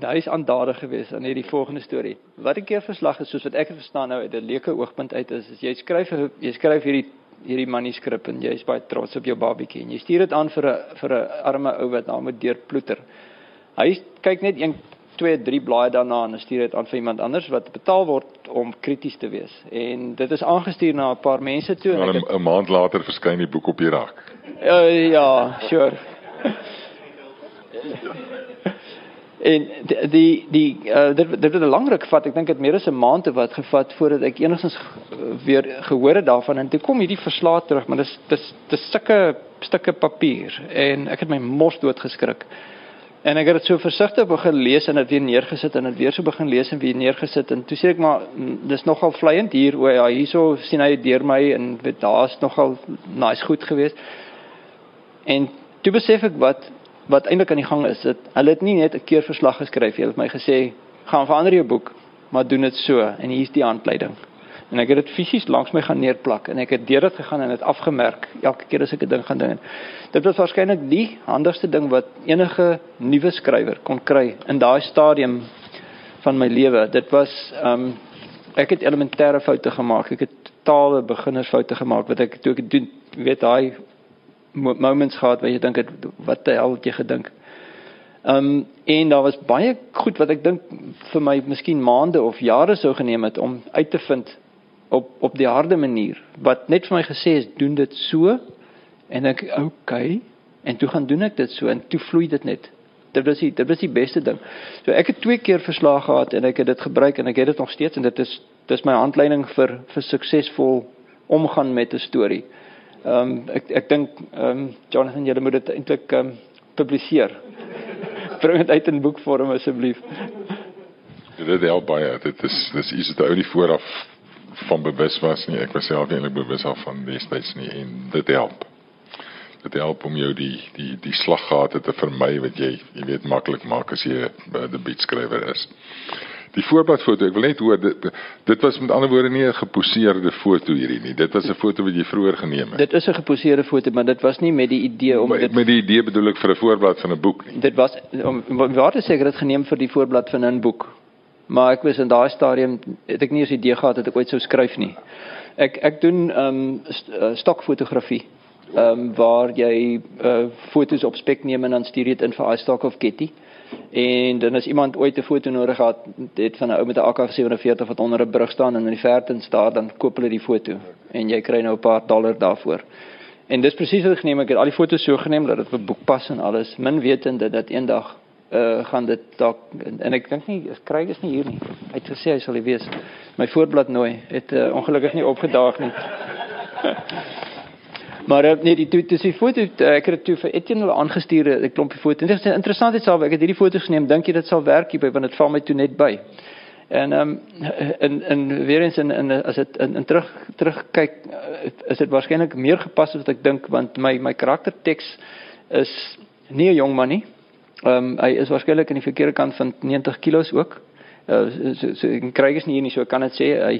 daar is aandadig geweest aan hierdie volgende storie. Wat 'n keerverslag is soos wat ek het verstaan nou uit 'n leuke oogpunt uit is, is jy skryf jy skryf hierdie hierdie manuskrip en jy is baie trots op jou babietjie en jy stuur dit aan vir 'n vir 'n arme ou wat daar moet deurploeter. Hy kyk net 1 2 3 blaaie daarna en stuur dit aan vir iemand anders wat betaal word om krities te wees. En dit is aangestuur na 'n paar mense toe en 'n maand later verskyn die boek op die rak. Uh, ja, sure. en die die, die uh, dit dit het 'n lang ruk gevat. Ek dink dit meer as 'n maand het wat gevat voordat ek enigstens weer gehoor het daarvan en toe kom hierdie verslae terug, maar dis dis dis sulke stukke papier en ek het my mos dood geskrik. En ek het dit so versigtig begin lees en dit weer neergesit en dit weer so begin lees en weer neergesit en toe sê ek maar mm, dis nogal vleiend hier o ja hierso sien hy deur my en weet daar's nogal nice goed geweest. En toe besef ek wat wat eintlik aan die gang is. Dit hulle het nie net 'n keer verslag geskryf, hulle het my gesê gaan verander jou boek, maar doen dit so en hier's die handleiding. En ek het dit fisies langs my gaan neerplak en ek het deur dit gegaan en dit afgemerk elke keer as ek 'n ding gaan doen. Dit was waarskynlik die handigste ding wat enige nuwe skrywer kon kry in daai stadium van my lewe. Dit was ehm um, ek het elementêre foute gemaak. Ek het totale beginnersfoute gemaak wat ek toe ek doen, weet daai moments gehad waar jy dink wat die hel het jy gedink? Ehm um, en daar was baie goed wat ek dink vir my miskien maande of jare sou geneem het om uit te vind op op die harde manier. Wat net vir my gesê is doen dit so en ek okay en toe gaan doen ek dit so en toe vloei dit net. Dit was die dit was die beste ding. So ek het twee keer verslaag gehad en ek het dit gebruik en ek het dit nog steeds en dit is dis my handleiding vir vir suksesvol omgaan met 'n storie. Ehm um, ek ek dink ehm um, Jonathan jy moet dit eintlik ehm um, publiseer. [laughs] Bring dit uit in boekvorm asseblief. Dit help baie. Dit is dis iets wat ou nie vooraf van bewus was nie. Ek was self eintlik bewus af van destyds nie en dit help. Dit help om jou die die die slaggate te vermy wat jy jy weet maklik maak as jy 'n debuutskrywer is. Die voorbladfoto, ek wil net hoor dit dit was met ander woorde nie 'n geposeerde foto hierdie nie. Dit was 'n foto wat jy vroeër geneem het. Dit is 'n geposeerde foto, maar dit was nie met die idee om met, dit met die idee bedoel ek vir 'n voorblad van 'n boek nie. Dit was om waar te seker dit geneem vir die voorblad van 'n boek maar ek was in daai stadium het ek nie eens idee gehad dat ek ooit sou skryf nie. Ek ek doen ehm um, st uh, stokfotografie. Ehm um, waar jy uh, fotos op spek neem en dan stuur dit in vir iStock of Getty. En dan as iemand ooit 'n foto nodig het, het van 'n ou met 'n AK47 wat onder 'n brug staan en in die verte staan, dan koop hulle die foto en jy kry nou 'n paar dollar daarvoor. En dis presies wat ek geneem ek het al die fotos so geneem dat dit vir boek pas en alles. Min wetende dat eendag uh gaan dit dalk en ek dink nie kry is nie hier nie. Hy het gesê hy sal hier wees. My voorblad nooi het uh, ongelukkig nie opgedaag nie. [laughs] maar uh, nee, die toe dis die foto uh, ek het toe vir Etienne hulle aangestuur 'n klompie foto's. Dit is interessant dit sal ek het hierdie foto's geneem. Dink jy dit sal werk hier by want dit val my toe net by. En ehm um, en en weer eens in in as dit in, in terug terug kyk is dit waarskynlik meer gepas as wat ek dink want my my karakterteks is nie 'n jong man nie. Ehm um, hy is waarskynlik aan die verkeerde kant van 90 kg ook uh, so, so ek kry is nie hier nie so kan dit sê hy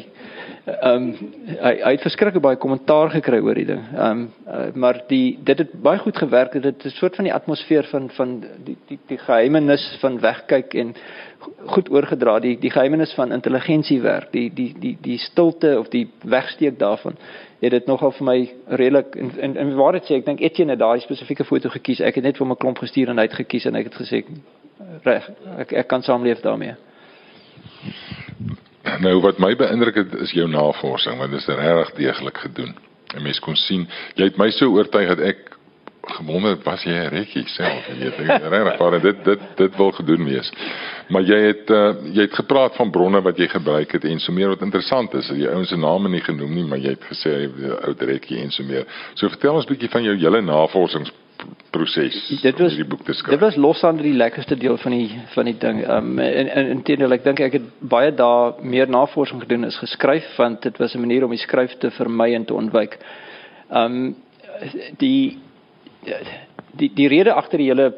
ehm um, hy, hy het verskriklik baie kommentaar gekry oor die ding. Ehm um, uh, maar die dit het baie goed gewerk. Dit is 'n soort van die atmosfeer van van die die die geheimenis van wegkyk en goed oorgedra die die geheimenis van intelligensie werk. Die die die die stilte of die wegsteek daarvan het dit nogal vir my redelik en, en waar dit sê ek dink Etienne het daai spesifieke foto gekies. Ek het net vir my klomp gestuur en het gekies en ek het gesê reg ek ek kan saamleef daarmee. Nou wat my beïndruk het is jou navorsing want dit is regtig deeglik gedoen. En mens kon sien jy het my so oortuig dat ek gewonder was jy 'n rekkie self jy weet regtig waar dit dit dit wil gedoen wees. Maar jy het uh, jy het gepraat van bronne wat jy gebruik het en so meer wat interessant is. Jy ouens se name nie genoem nie, maar jy het gesê jy ou rekkie en so meer. So vertel ons 'n bietjie van jou hele navorsings proses dit was die boek te skryf. Dit was los aan die lekkerste deel van die van die ding. Ehm um, en en intedeel ek dink ek het baie daar meer navorsing gedoen is geskryf want dit was 'n manier om die skryf te vermy en te ontwyk. Ehm um, die die die rede agter die hele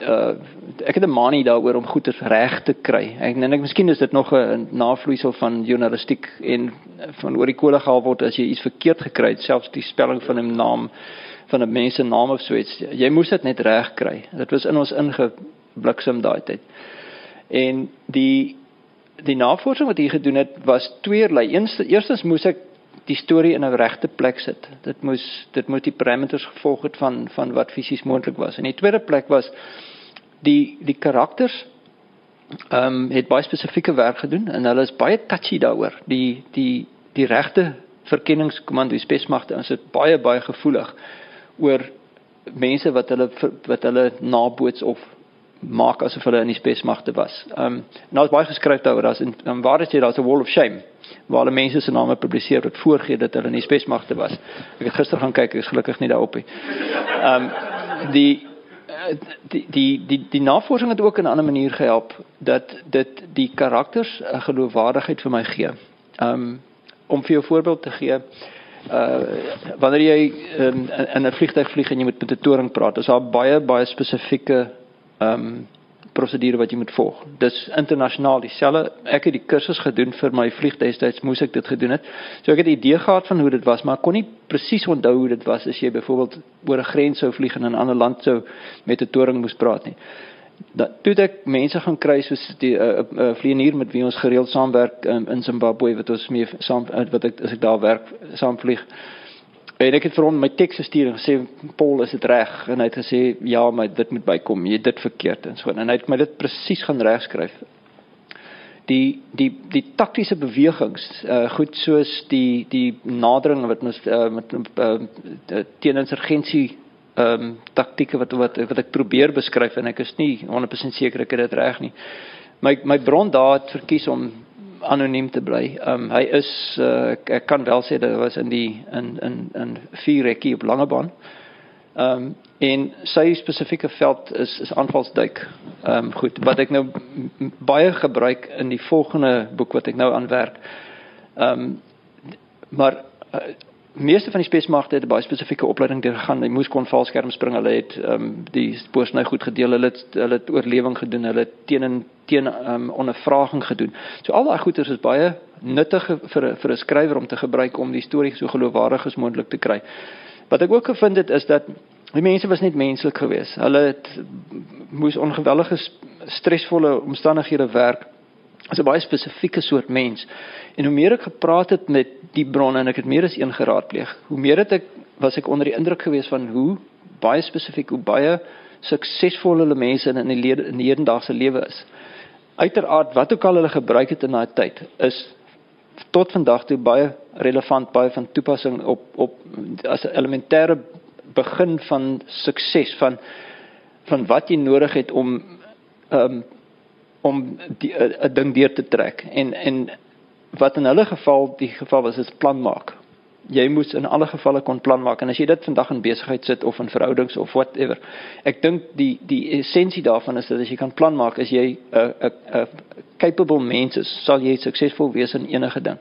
uh ek het 'n manie daaroor om goeie reg te kry. Ek dink miskien is dit nog 'n navloeisel van journalistiek en van oor die kolle gehaal word as jy iets verkeerd gekry het, selfs die spelling van 'n naam van 'n mens se naam of so iets. Jy moes dit net reg kry. Dit was in ons ingebliksem daai tyd. En die die navorsing wat hier gedoen het was tweeërlei. Eerstens moes ek die storie in 'n regte plek sit. Dit moes dit moet die parameters gevolg het van van wat fisies moontlik was. En die tweede plek was die die karakters ehm um, het baie spesifieke werk gedoen en hulle is baie touchy daaroor. Die die die regte verkenningskomando spesmagte is dit baie baie gevoelig oor mense wat hulle wat hulle naboots of maak asof hulle in die spesmagte was. Ehm um, nou is baie geskryf daaroor as in um, waar is jy daar's 'n wall of shame waar hulle mense se name publiseer wat voorgee dat hulle in die spesmagte was. Ek het gister gaan kyk, ek is gelukkig nie daarop nie. Ehm um, die die die die die navorsing het ook 'n ander manier gehelp dat dit die karakters 'n geloofwaardigheid vir my gee. Um, om vir 'n voorbeeld te gee, uh wanneer jy um, in 'n vliegtuig vlieg en jy moet met 'n toring praat, is daar baie baie spesifieke ehm um, prosedure wat jy moet volg. Dis internasionaal dieselfde. Ek het die kursus gedoen vir my vliegtyds moes ek dit gedoen het. So ek het 'n idee gehad van hoe dit was, maar ek kon nie presies onthou hoe dit was as jy byvoorbeeld oor 'n grens sou vlieg en in 'n ander land sou met 'n toring moes praat nie dat toe ek mense gaan kry soos die 'n uh, eh, uh, eh, vlieënier met wie ons gereeld saamwerk um, in Zimbabwe wat ons mee saam uh, wat ek as ek daar werk saam vlieg. En ek het vir hom my teks gestuur en gesê Paul is dit reg en hy het gesê ja maar dit moet bykom jy dit verkeerd en so en hy het my dit presies gaan regskryf. Die die die taktiese bewegings uh, goed soos die die nadering wat ons uh, met uh, teen insurgensie ehm um, taktieke wat wat wat ek probeer beskryf en ek is nie 100% seker ek het dit reg nie. My my bron daar het verkies om anoniem te bly. Ehm um, hy is uh, ek, ek kan wel sê dit was in die in in in vier rekkie op Langebaan. Ehm um, en sy spesifieke veld is is aanvalsduik. Ehm um, goed, wat ek nou baie gebruik in die volgende boek wat ek nou aan werk. Ehm um, maar uh, meeste van die spesmagte het 'n baie spesifieke opleiding deurgegaan. Hulle moes kon valskerm spring. Hulle het ehm um, die spoosny goed gedeel. Hulle het hulle het oorlewing gedoen. Hulle het teen en teen ehm um, ondervraging gedoen. So al daai goeters is baie nuttig vir vir 'n skrywer om te gebruik om die storie so geloofwaardig as moontlik te kry. Wat ek ook gevind het is dat die mense was net menslik geweest. Hulle het moes ongewellige stresvolle omstandighede werk is 'n baie spesifieke soort mens. En hoe meer ek gepraat het met die bronne en ek het meer as een geraadpleeg, hoe meer het ek was ek onder die indruk gewees van hoe baie spesifiek hoe baie suksesvol hulle mense in die lede, in die hedendaagse lewe is. Uiteraard wat ook al hulle gebruik het in daai tyd is tot vandag toe baie relevant, baie van toepassing op op as 'n elementêre begin van sukses van van wat jy nodig het om ehm um, om 'n ding deur te trek en en wat in hulle geval die geval was is plan maak. Jy moes in alle gevalle kon plan maak en as jy dit vandag in besigheid sit of in verhoudings of whatever. Ek dink die die essensie daarvan is dat as jy kan plan maak, as jy 'n 'n 'n capable mens is, sal jy suksesvol wees in enige ding.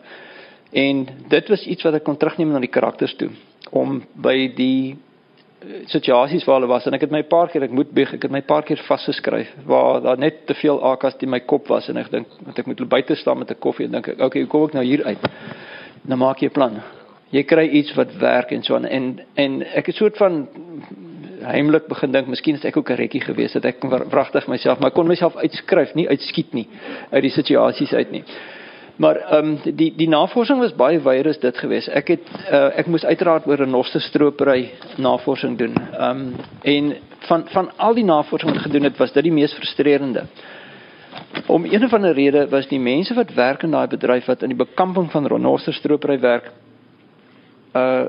En dit was iets wat ek kon terugneem na die karakters toe om by die situasies waar hulle was en ek het my paar keer ek moet bieg, ek het my paar keer vasgeskryf waar daar net te veel akas in my kop was en ek dink dat ek moet buite staan met 'n koffie en dink ek okay, hoe kom ek nou hier uit? Nou maak jy 'n plan. Jy kry iets wat werk en so aan en en ek het soort van heimlik begin dink, miskien is ek ook 'n rekkie gewees dat ek wragtig myself, maar kon myself uitskryf, nie uitskiet nie uit die situasies uit nie. Maar ehm um, die die navorsing was baie wyer as dit geweest. Ek het uh, ek moes uiteraard oor renosterstropery navorsing doen. Ehm um, en van van al die navorsing wat gedoen het, was dit die mees frustrerende. Om een of ander rede was die mense wat werk in daai bedryf wat in die bekamping van renosterstropery werk uh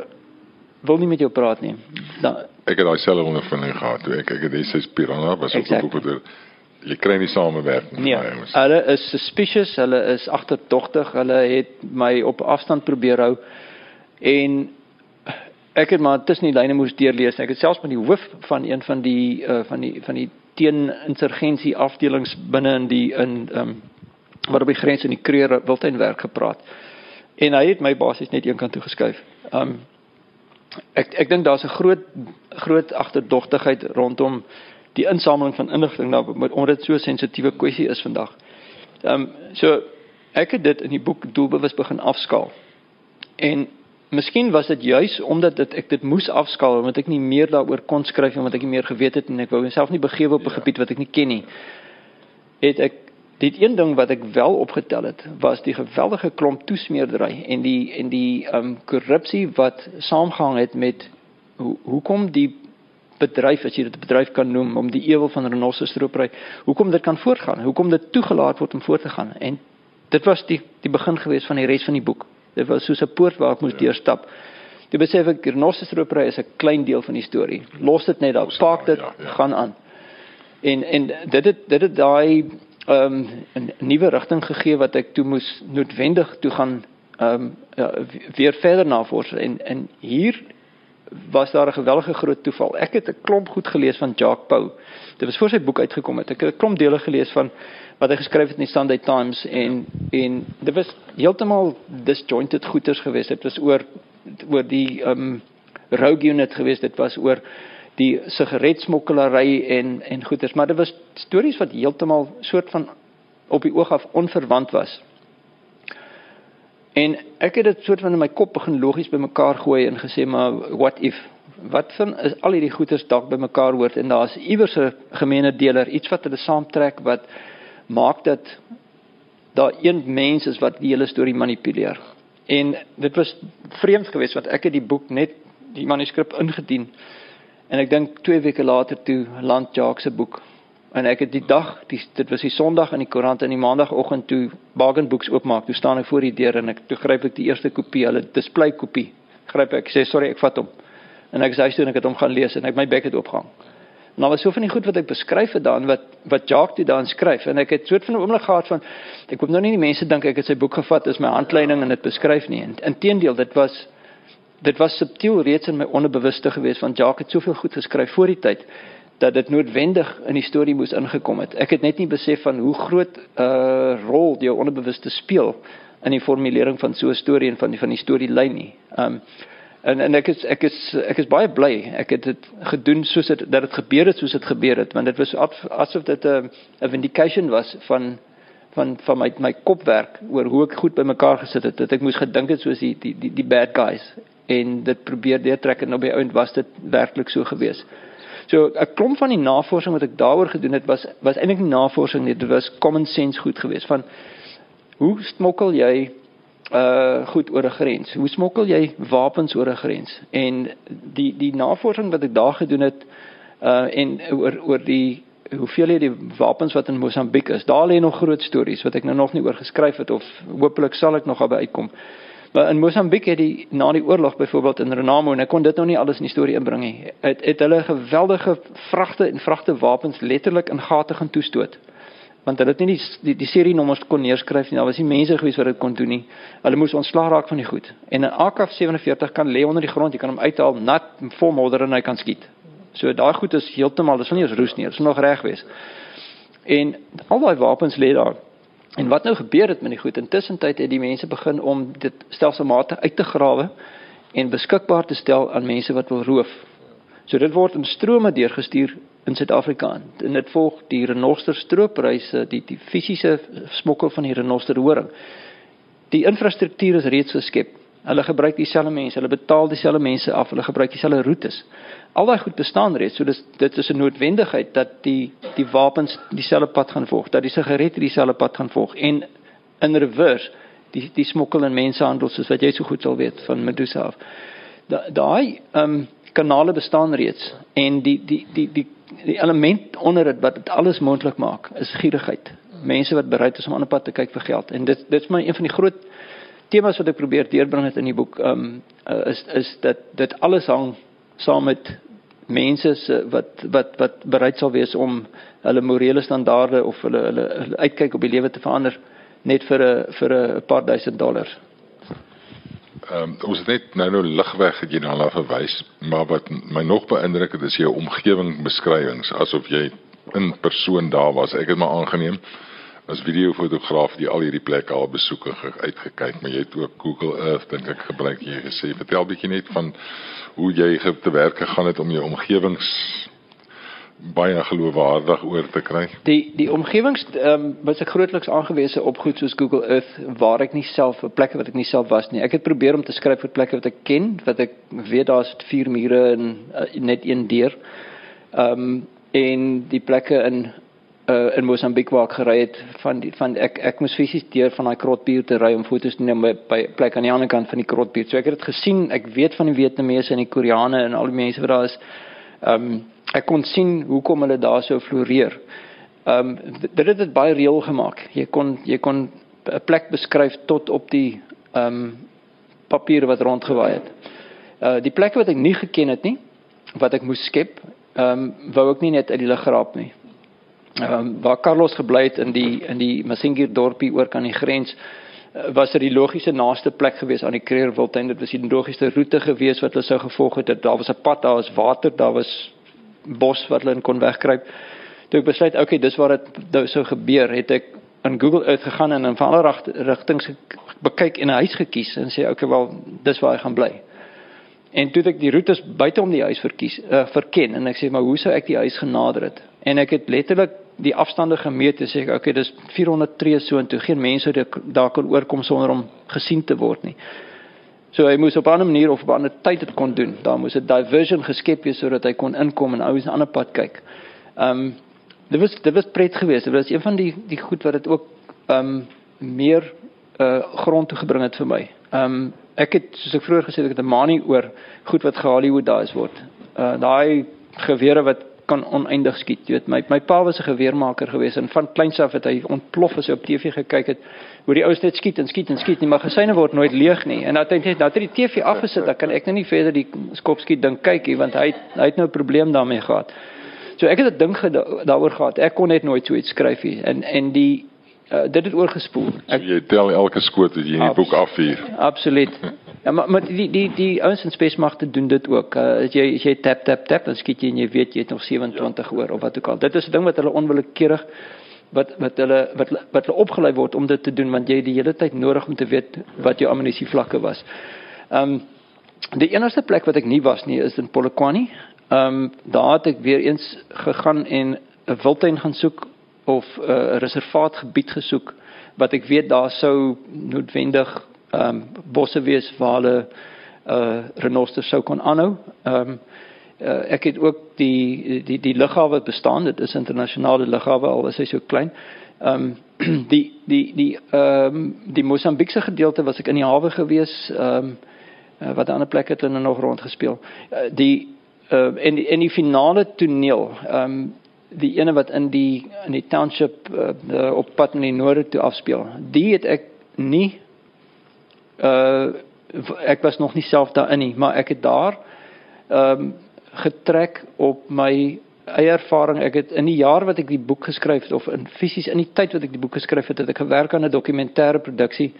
wil nie met jou praat nie. Da, ek het daai selfe ondervinding gehad toe ek ek het dis Piranha was op die boek jy kry nie samewerk nie. Nee, hulle is suspicious, hulle is agterdogtig, hulle het my op afstand probeer hou en ek het maar tussen die lyne moes deurlees. Ek het selfs met die hoof van een van die uh, van die van die teeninsurgensie afdelings binne in die in ehm um, wat op die grens in die Kreer Wildtuin werk gepraat. En hy het my basies net een kant toe geskuif. Ehm um, ek ek dink daar's 'n groot groot agterdogtigheid rondom die insameling van inligting nou omdat dit so 'n sensitiewe kwessie is vandag. Ehm um, so ek het dit in die boek doelbewus begin afskaal. En miskien was dit juis omdat dit ek dit moes afskaal omdat ek nie meer daaroor kon skryf omdat ek nie meer geweet het en ek wou myself nie begewe op 'n ja. gebied wat ek nie ken nie. Het ek dit een ding wat ek wel opgetel het was die geweldige klomp toesmeerdery en die en die ehm um, korrupsie wat saamgehang het met hoe hoekom die bedryf as jy dit 'n bedryf kan noem om die ewel van renosterstropery hoekom dit kan voortgaan? Hoekom dit toegelaat word om voort te gaan? En dit was die die begin gewees van die res van die boek. Dit was soos 'n poort waar ek moes ja. deurstap. Jy besef ek renosterstropery is 'n klein deel van die storie. Los dit net daar. Park dit ja, ja. gaan aan. En en dit het dit het daai ehm um, 'n nuwe rigting gegee wat ek toe moes noodwendig toe gaan ehm um, ja, weer verder navorsing. En en hier was daar 'n geweldige groot toeval. Ek het 'n klomp goed gelees van Jacques Pau. Dit was voor sy boek uitgekom het. Ek het 'n klomp dele gelees van wat hy geskryf het in die Sunday Times en en dit was heeltemal disjointed goeters geweest. Dit was oor oor die ehm um, rogue unit geweest. Dit was oor die sigaretsmokkelary en en goeters, maar dit was stories wat heeltemal soort van op die oog af onverwant was. En ek het dit soort van in my kop begin logies bymekaar gooi en gesê maar what if wat van is al hierdie goeters dalk bymekaar hoort en daar's iewers 'n gemeene deler iets wat hulle saamtrek wat maak dat daar een mens is wat die hele storie manipuleer. En dit was vreemd geweest wat ek het die boek net die manuskrip ingedien en ek dink 2 weke later toe land Jacques se boek en ek het die dag die, dit was die sonderdag in die koerant en die maandagooggend toe bargain books oopmaak. Toe staan ek voor die deur en ek toe gryp ek die eerste kopie hulle display kopie. Gryp ek sê sorry ek vat hom. En ek sê toe ek het hom gaan lees en ek my bek het oopgehang. En daar was so van die goed wat ek beskryf het dan wat wat Jacques toe dan skryf. En ek het soort van 'n oomblik gehad van ek hoop nou nie die mense dink ek het sy boek gevat as my handleiding en dit beskryf nie. En inteendeel dit was dit was subtiel reeds in my onderbewuste gewees want Jacques het soveel goed geskryf voor die tyd dat dit noodwendig in die storie moes ingekom het. Ek het net nie besef van hoe groot 'n uh, rol jou onderbewuste speel in die formulering van so 'n storie en van die van die storielyn nie. Um en en ek is ek is ek is baie bly. Ek het dit gedoen soos dit dat dit gebeur het soos dit gebeur het want dit was asof dit 'n 'n vindication was van van van my my kopwerk oor hoe ek goed bymekaar gesit het. Dat ek moes gedink het soos die die die, die bad guys en dit probeer deurtrek en op die ount was dit werklik so gewees. So 'n klomp van die navorsing wat ek daaroor gedoen het was was eintlik nie navorsing nie, dit was common sense goed geweest van hoe smokkel jy uh goed oor 'n grens? Hoe smokkel jy wapens oor 'n grens? En die die navorsing wat ek daar gedoen het uh en oor oor die hoeveel jy die wapens wat in Mosambiek is. Daar lê nog groot stories wat ek nou nog nie oor geskryf het of hopelik sal ek nog daarby uitkom. Maar in Mosambiek het die na die oorlog byvoorbeeld in Renamo en ek kon dit nou nie alles in die storie inbring nie. Het het hulle geweldige vragte en vragte wapens letterlik in gate gaan toestoot. Want hulle het nie die die, die serie nommers kon neerskryf nie. Daar was nie mense gewees wat dit kon doen nie. Hulle moes ontslaa raak van die goed. En 'n AK47 kan lê onder die grond, jy kan hom uithaal, nat, vol modder en hy kan skiet. So daai goed is heeltemal, dis nie eens roes nie, dit is nog reg wees. En al daai wapens lê daar. En wat nou gebeur het met die goed? Intussen het die mense begin om dit stelselmatig uit te grawe en beskikbaar te stel aan mense wat wil roof. So dit word in strome deurgestuur in Suid-Afrika. En dit volg die renoster stroopreise, die die fisiese smokkel van die renoster horing. Die infrastruktuur is reeds geskep. Hulle gebruik dieselfde mense, hulle betaal dieselfde mense af, hulle gebruik dieselfde roetes. Al daai goed bestaan reeds. So dis dit is 'n noodwendigheid dat die die wapens dieselfde pad gaan volg, dat die sigarette dieselfde pad gaan volg en in reverse die die smokkel en mensenhandel soos wat jy so goed sal weet van Medusa af. Daai ehm um, kanale bestaan reeds en die die die die die element onder dit wat dit alles moontlik maak is gierigheid. Mense wat bereid is om aan 'n pad te kyk vir geld en dit dit is my een van die groot temas wat ek probeer deurbring het in die boek ehm um, is is dat dit alles hang saam met mense wat wat wat bereid sal wees om hulle morele standaarde of hulle hulle, hulle uitkyk op die lewe te verander net vir 'n vir 'n paar duisend dollar. Ehm um, ons het net nou nou ligweg het jy na hulle verwys, maar wat my nog beïndruk het is jou omgewing beskrywings asof jy in persoon daar was. Ek het maar aangeneem as videofotograaf die al hierdie plekke al besoek en uitgekyk, maar jy het ook Google Earth dink ek gebruik jy gesê. Vertel bietjie net van hoe jy te werk gegaan het om jou omgewings baie geloofwaardig oor te kry. Die die omgewings ehm um, was ek grootliks aangewese op goed soos Google Earth waar ek nie self op plekke wat ek nie self was nie. Ek het probeer om te skryf vir plekke wat ek ken, wat ek weet daar's vier mure en uh, net een deur. Ehm um, en die plekke in uh, in Mosambiek waar ek gery het van die, van ek ek moes fisies deur van daai krotbuur te ry om foto's te neem by, by plek aan die ander kant van die krotbuur. So ek het dit gesien. Ek weet van die Vietnamese en die Koreane en al die mense wat daar is. Ehm um, ek kon sien hoekom hulle daar so floreer. Ehm um, dit het dit baie reël gemaak. Jy kon jy kon 'n plek beskryf tot op die ehm um, papier wat rondgewaai het. Uh die plekke wat ek nie geken het nie, wat ek moes skep, ehm um, wou ek nie net uit die lug geraap nie. Um, waar Carlos gebly het in die in die Masingir dorpie oor kan die grens uh, was dit die logiese naaste plek gewees aan die Kreerwiltuin. Dit was die logiese roete gewees wat hulle sou gevolg het. Daar was 'n pad, daar was water, daar was bos wat hulle kon wegkruip. Toe ek besluit, okay, dis waar dit sou gebeur, het ek in Google Earth gegaan en in alle rigtings bekyk en 'n huis gekies en sê okay, wel, dis waar ek gaan bly. En toe ek die roetes buite om die huis verkies, uh, verken en ek sê maar hoe sou ek die huis genader het? En ek het letterlik die afstande gemeet en sê ek okay, dis 400 tree so en toe geen mense daar kan oorkom sonder om gesien te word nie. So hy moes op 'n ander manier of op 'n ander tyd dit kon doen. Daar moes 'n diversion geskep wees sodat hy kon inkom en ouens 'n ander pad kyk. Ehm um, dit was dit was pret geweest. Dit was een van die die goed wat dit ook ehm um, meer uh grond toe gebring het vir my. Ehm um, ek het soos ek vroeër gesê het ek het 'n manie oor goed wat gehollywoodize word. Uh daai gewere wat kan oneindig skiet. Jy weet my my pa was 'n geweermaker geweest en van kleins af het hy ontplof as hy op TV gekyk het hoe die ouens net skiet en skiet en skiet. Die magasyne word nooit leeg nie. En dan het hy net nou die TV afgesit, dan kan ek nou nie verder die skopskiet ding kyk nie want hy hy het nou 'n probleem daarmee gehad. So ek het 'n ding daaroor gehad. Ek kon net nooit so iets skryf nie. En en die uh, dit het oorgespoel. Ek, so jy tel elke skoot wat jy in die boek afvuur. Absoluut. Ja, maar maar die die die ouens in spesmagte doen dit ook. Uh, as jy as jy tap tap tap dan skiet jy en jy weet jy het nog 27 ja. oor of wat ook al. Dit is 'n ding wat hulle onwillekeurig wat wat hulle wat wat hulle opgelei word om dit te doen want jy het die hele tyd nodig om te weet wat jou ammunisie vlakke was. Ehm um, die enigste plek wat ek nie was nie is in Polokwane. Ehm um, daar het ek weer eens gegaan en 'n wildtuin gaan soek of eh, 'n uh, reservaatgebied gesoek wat ek weet daar sou noodwendig ehm um, bosse wees waar hulle uh eh, renosters sou kon aanhou. Ehm um, uh, ek het ook die die die lughawe bestaan. Dit is internasionale lughawe al is hy so klein. Ehm um, [clears throat] die die die ehm um, die Mosambiekse gedeelte was ek in die hawe gewees. Ehm um, uh, wat ander plekke het hulle nog rond gespeel uh, die uh, en die in die finale toneel ehm um, die ene wat in die in die township uh, de, op pad in die noorde toe afspeel die het ek nie uh ek was nog nie self daarin nie maar ek het daar ehm um, getrek op my eie ervaring. Ek het in die jaar wat ek die boek geskryf het of in fisies in die tyd wat ek die boek geskryf het, het ek gewerk aan 'n dokumentêre produksie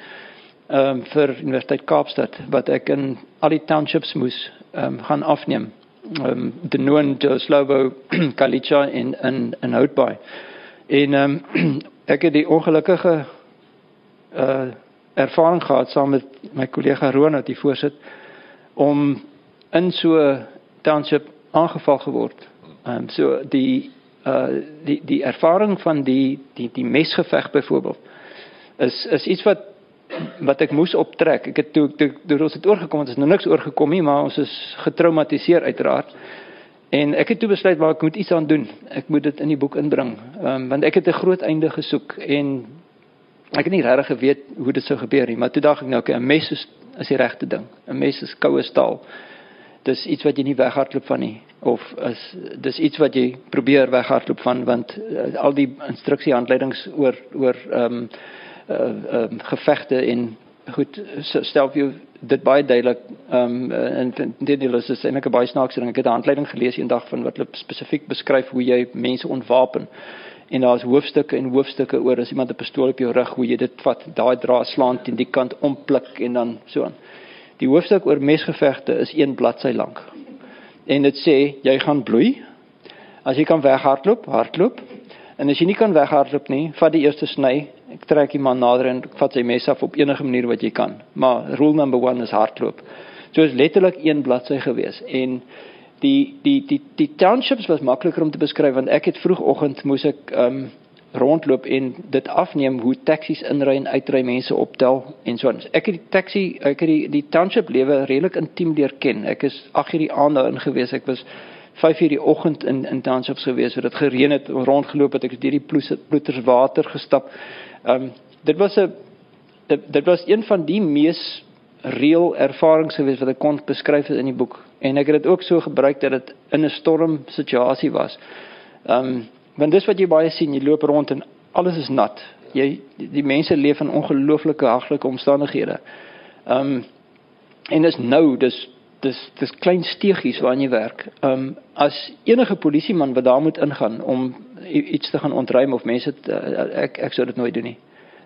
ehm um, vir Universiteit Kaapstad wat ek in al die townships moes ehm um, gaan afneem. Ehm um, die Noon de Slovo [clears throat] Kalicha in in in Houtbaai. En ehm um, [clears throat] ek het die ongelukkige uh ervaring gehad saam met my kollega Ronald die voorsit om in so township aangeval geword. Ehm um, so die uh die die ervaring van die die die mesgeveg byvoorbeeld is is iets wat wat ek moes optrek. Ek het toe toe, toe ons het oorgekom het, is nou niks oorgekom nie, maar ons is getraumatiseer uiteraard. En ek het toe besluit maar ek moet iets aan doen. Ek moet dit in die boek inbring. Ehm um, want ek het 'n groot einde gesoek en ek het nie regtig geweet hoe dit sou gebeur nie, maar toe dink ek nou, okay, 'n mes is is die regte ding. 'n Mes is koue staal. Dis iets wat jy nie weghardloop van nie of is dis iets wat jy probeer weghardloop van want uh, al die instruksiehandleidings oor oor ehm um, uh, uh, gevegte en goed stel vir jou dit baie duidelik ehm um, en dit is is eintlik 'n baie snaakse ding. Ek het 'n handleiding gelees eendag van wat hulle spesifiek beskryf hoe jy mense ontwapen. En daar's hoofstukke en hoofstukke oor as iemand 'n pistool op jou rug, hoe jy dit vat, daai dra slaan teen die kant ompluk en dan so aan. Die hoofstuk oor mesgevegte is een bladsy lank. En dit sê jy gaan bloei. As jy kan weghardloop, hardloop. En as jy nie kan weghardloop nie, vat die eerste sny Ek trek die man nader en vat sy mes af op enige manier wat jy kan. Maar rule number 1 is hardloop. So is letterlik een bladsy gewees en die die die die townships was makliker om te beskryf want ek het vroegoggend moes ek um rondloop en dit afneem hoe taksies inry en uitry mense optel en so aan. Ek het die taxi ek het die die township lewe redelik intiem leer ken. Ek is 8 uur die aand daarin gewees. Ek was 5 uur die oggend in in townships gewees waar dit gereën het, rondgeloop het, ek het deur die ploeters water gestap. Ehm um, dit was 'n dit, dit was een van die mees reël ervarings gewees wat ek kon beskryf in die boek en ek het dit ook so gebruik dat dit in 'n storm situasie was. Ehm um, want dis wat jy baie sien, jy loop rond en alles is nat. Jy die, mense leef in ongelooflike haglike omstandighede. Ehm um, en dis nou, dis dis dis klein steegies waarin jy werk. Ehm um, as enige polisieman wat daar moet ingaan om iets te gaan ontruim of mense te, uh, ek ek sou dit nooit doen nie.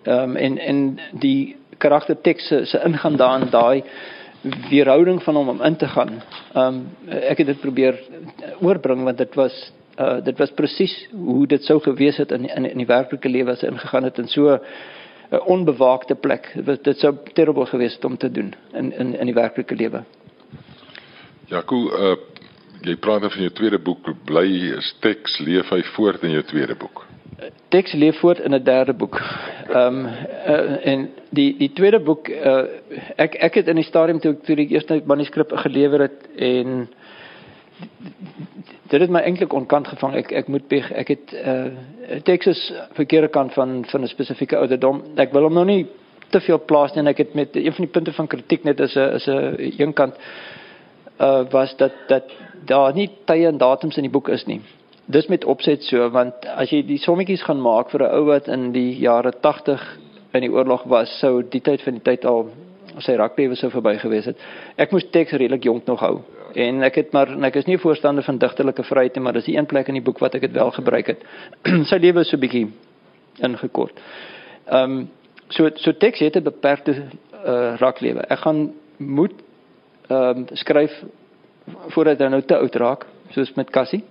Ehm um, en en die karakterteks se se ingaan daarin daai weerhouding van hom om in te gaan. Ehm um, ek het dit probeer oorbring want dit was uh dit was presies hoe dit sou gewees het in in, in die werklike lewe as hy ingegaan het in so 'n onbewaakte plek. Dit sou terrible gewees het om te doen in in in die werklike lewe. Ja, cool. Uh jy praat van jou tweede boek, bly is teks leef hy voort in jou tweede boek. Teks leef voort in 'n derde boek. Ehm um, uh, en die die tweede boek uh, ek ek het in die stadium toe ek toe die eerste manuskrip gelewer het en dit het my eintlik onkant gevang. Ek ek moet beg, ek het uh teks is verkeerde kant van van 'n spesifieke ouderdom. Ek wil hom nou nie te veel plaas nie en ek het met een van die punte van kritiek net is 'n is 'n een kant uh was dat dat daar nie tye en datums in die boek is nie. Dis met opset so want as jy die sommetjies gaan maak vir 'n ou wat in die jare 80 in die oorlog was, sou die tyd van die tyd al sy rugby so verby gewees het. Ek moes teks redelik jonk nog hou. En ek het maar ek is nie voorstander van digtelike vryheid nie, maar dis die een plek in die boek wat ek dit wel gebruik het. [clears throat] sy lewe is so bietjie ingekort. Ehm um, so so teks het 'n beperkte uh raklewe. Ek gaan moet ehm um, skryf voordat hy nou te oud raak, soos met Cassie.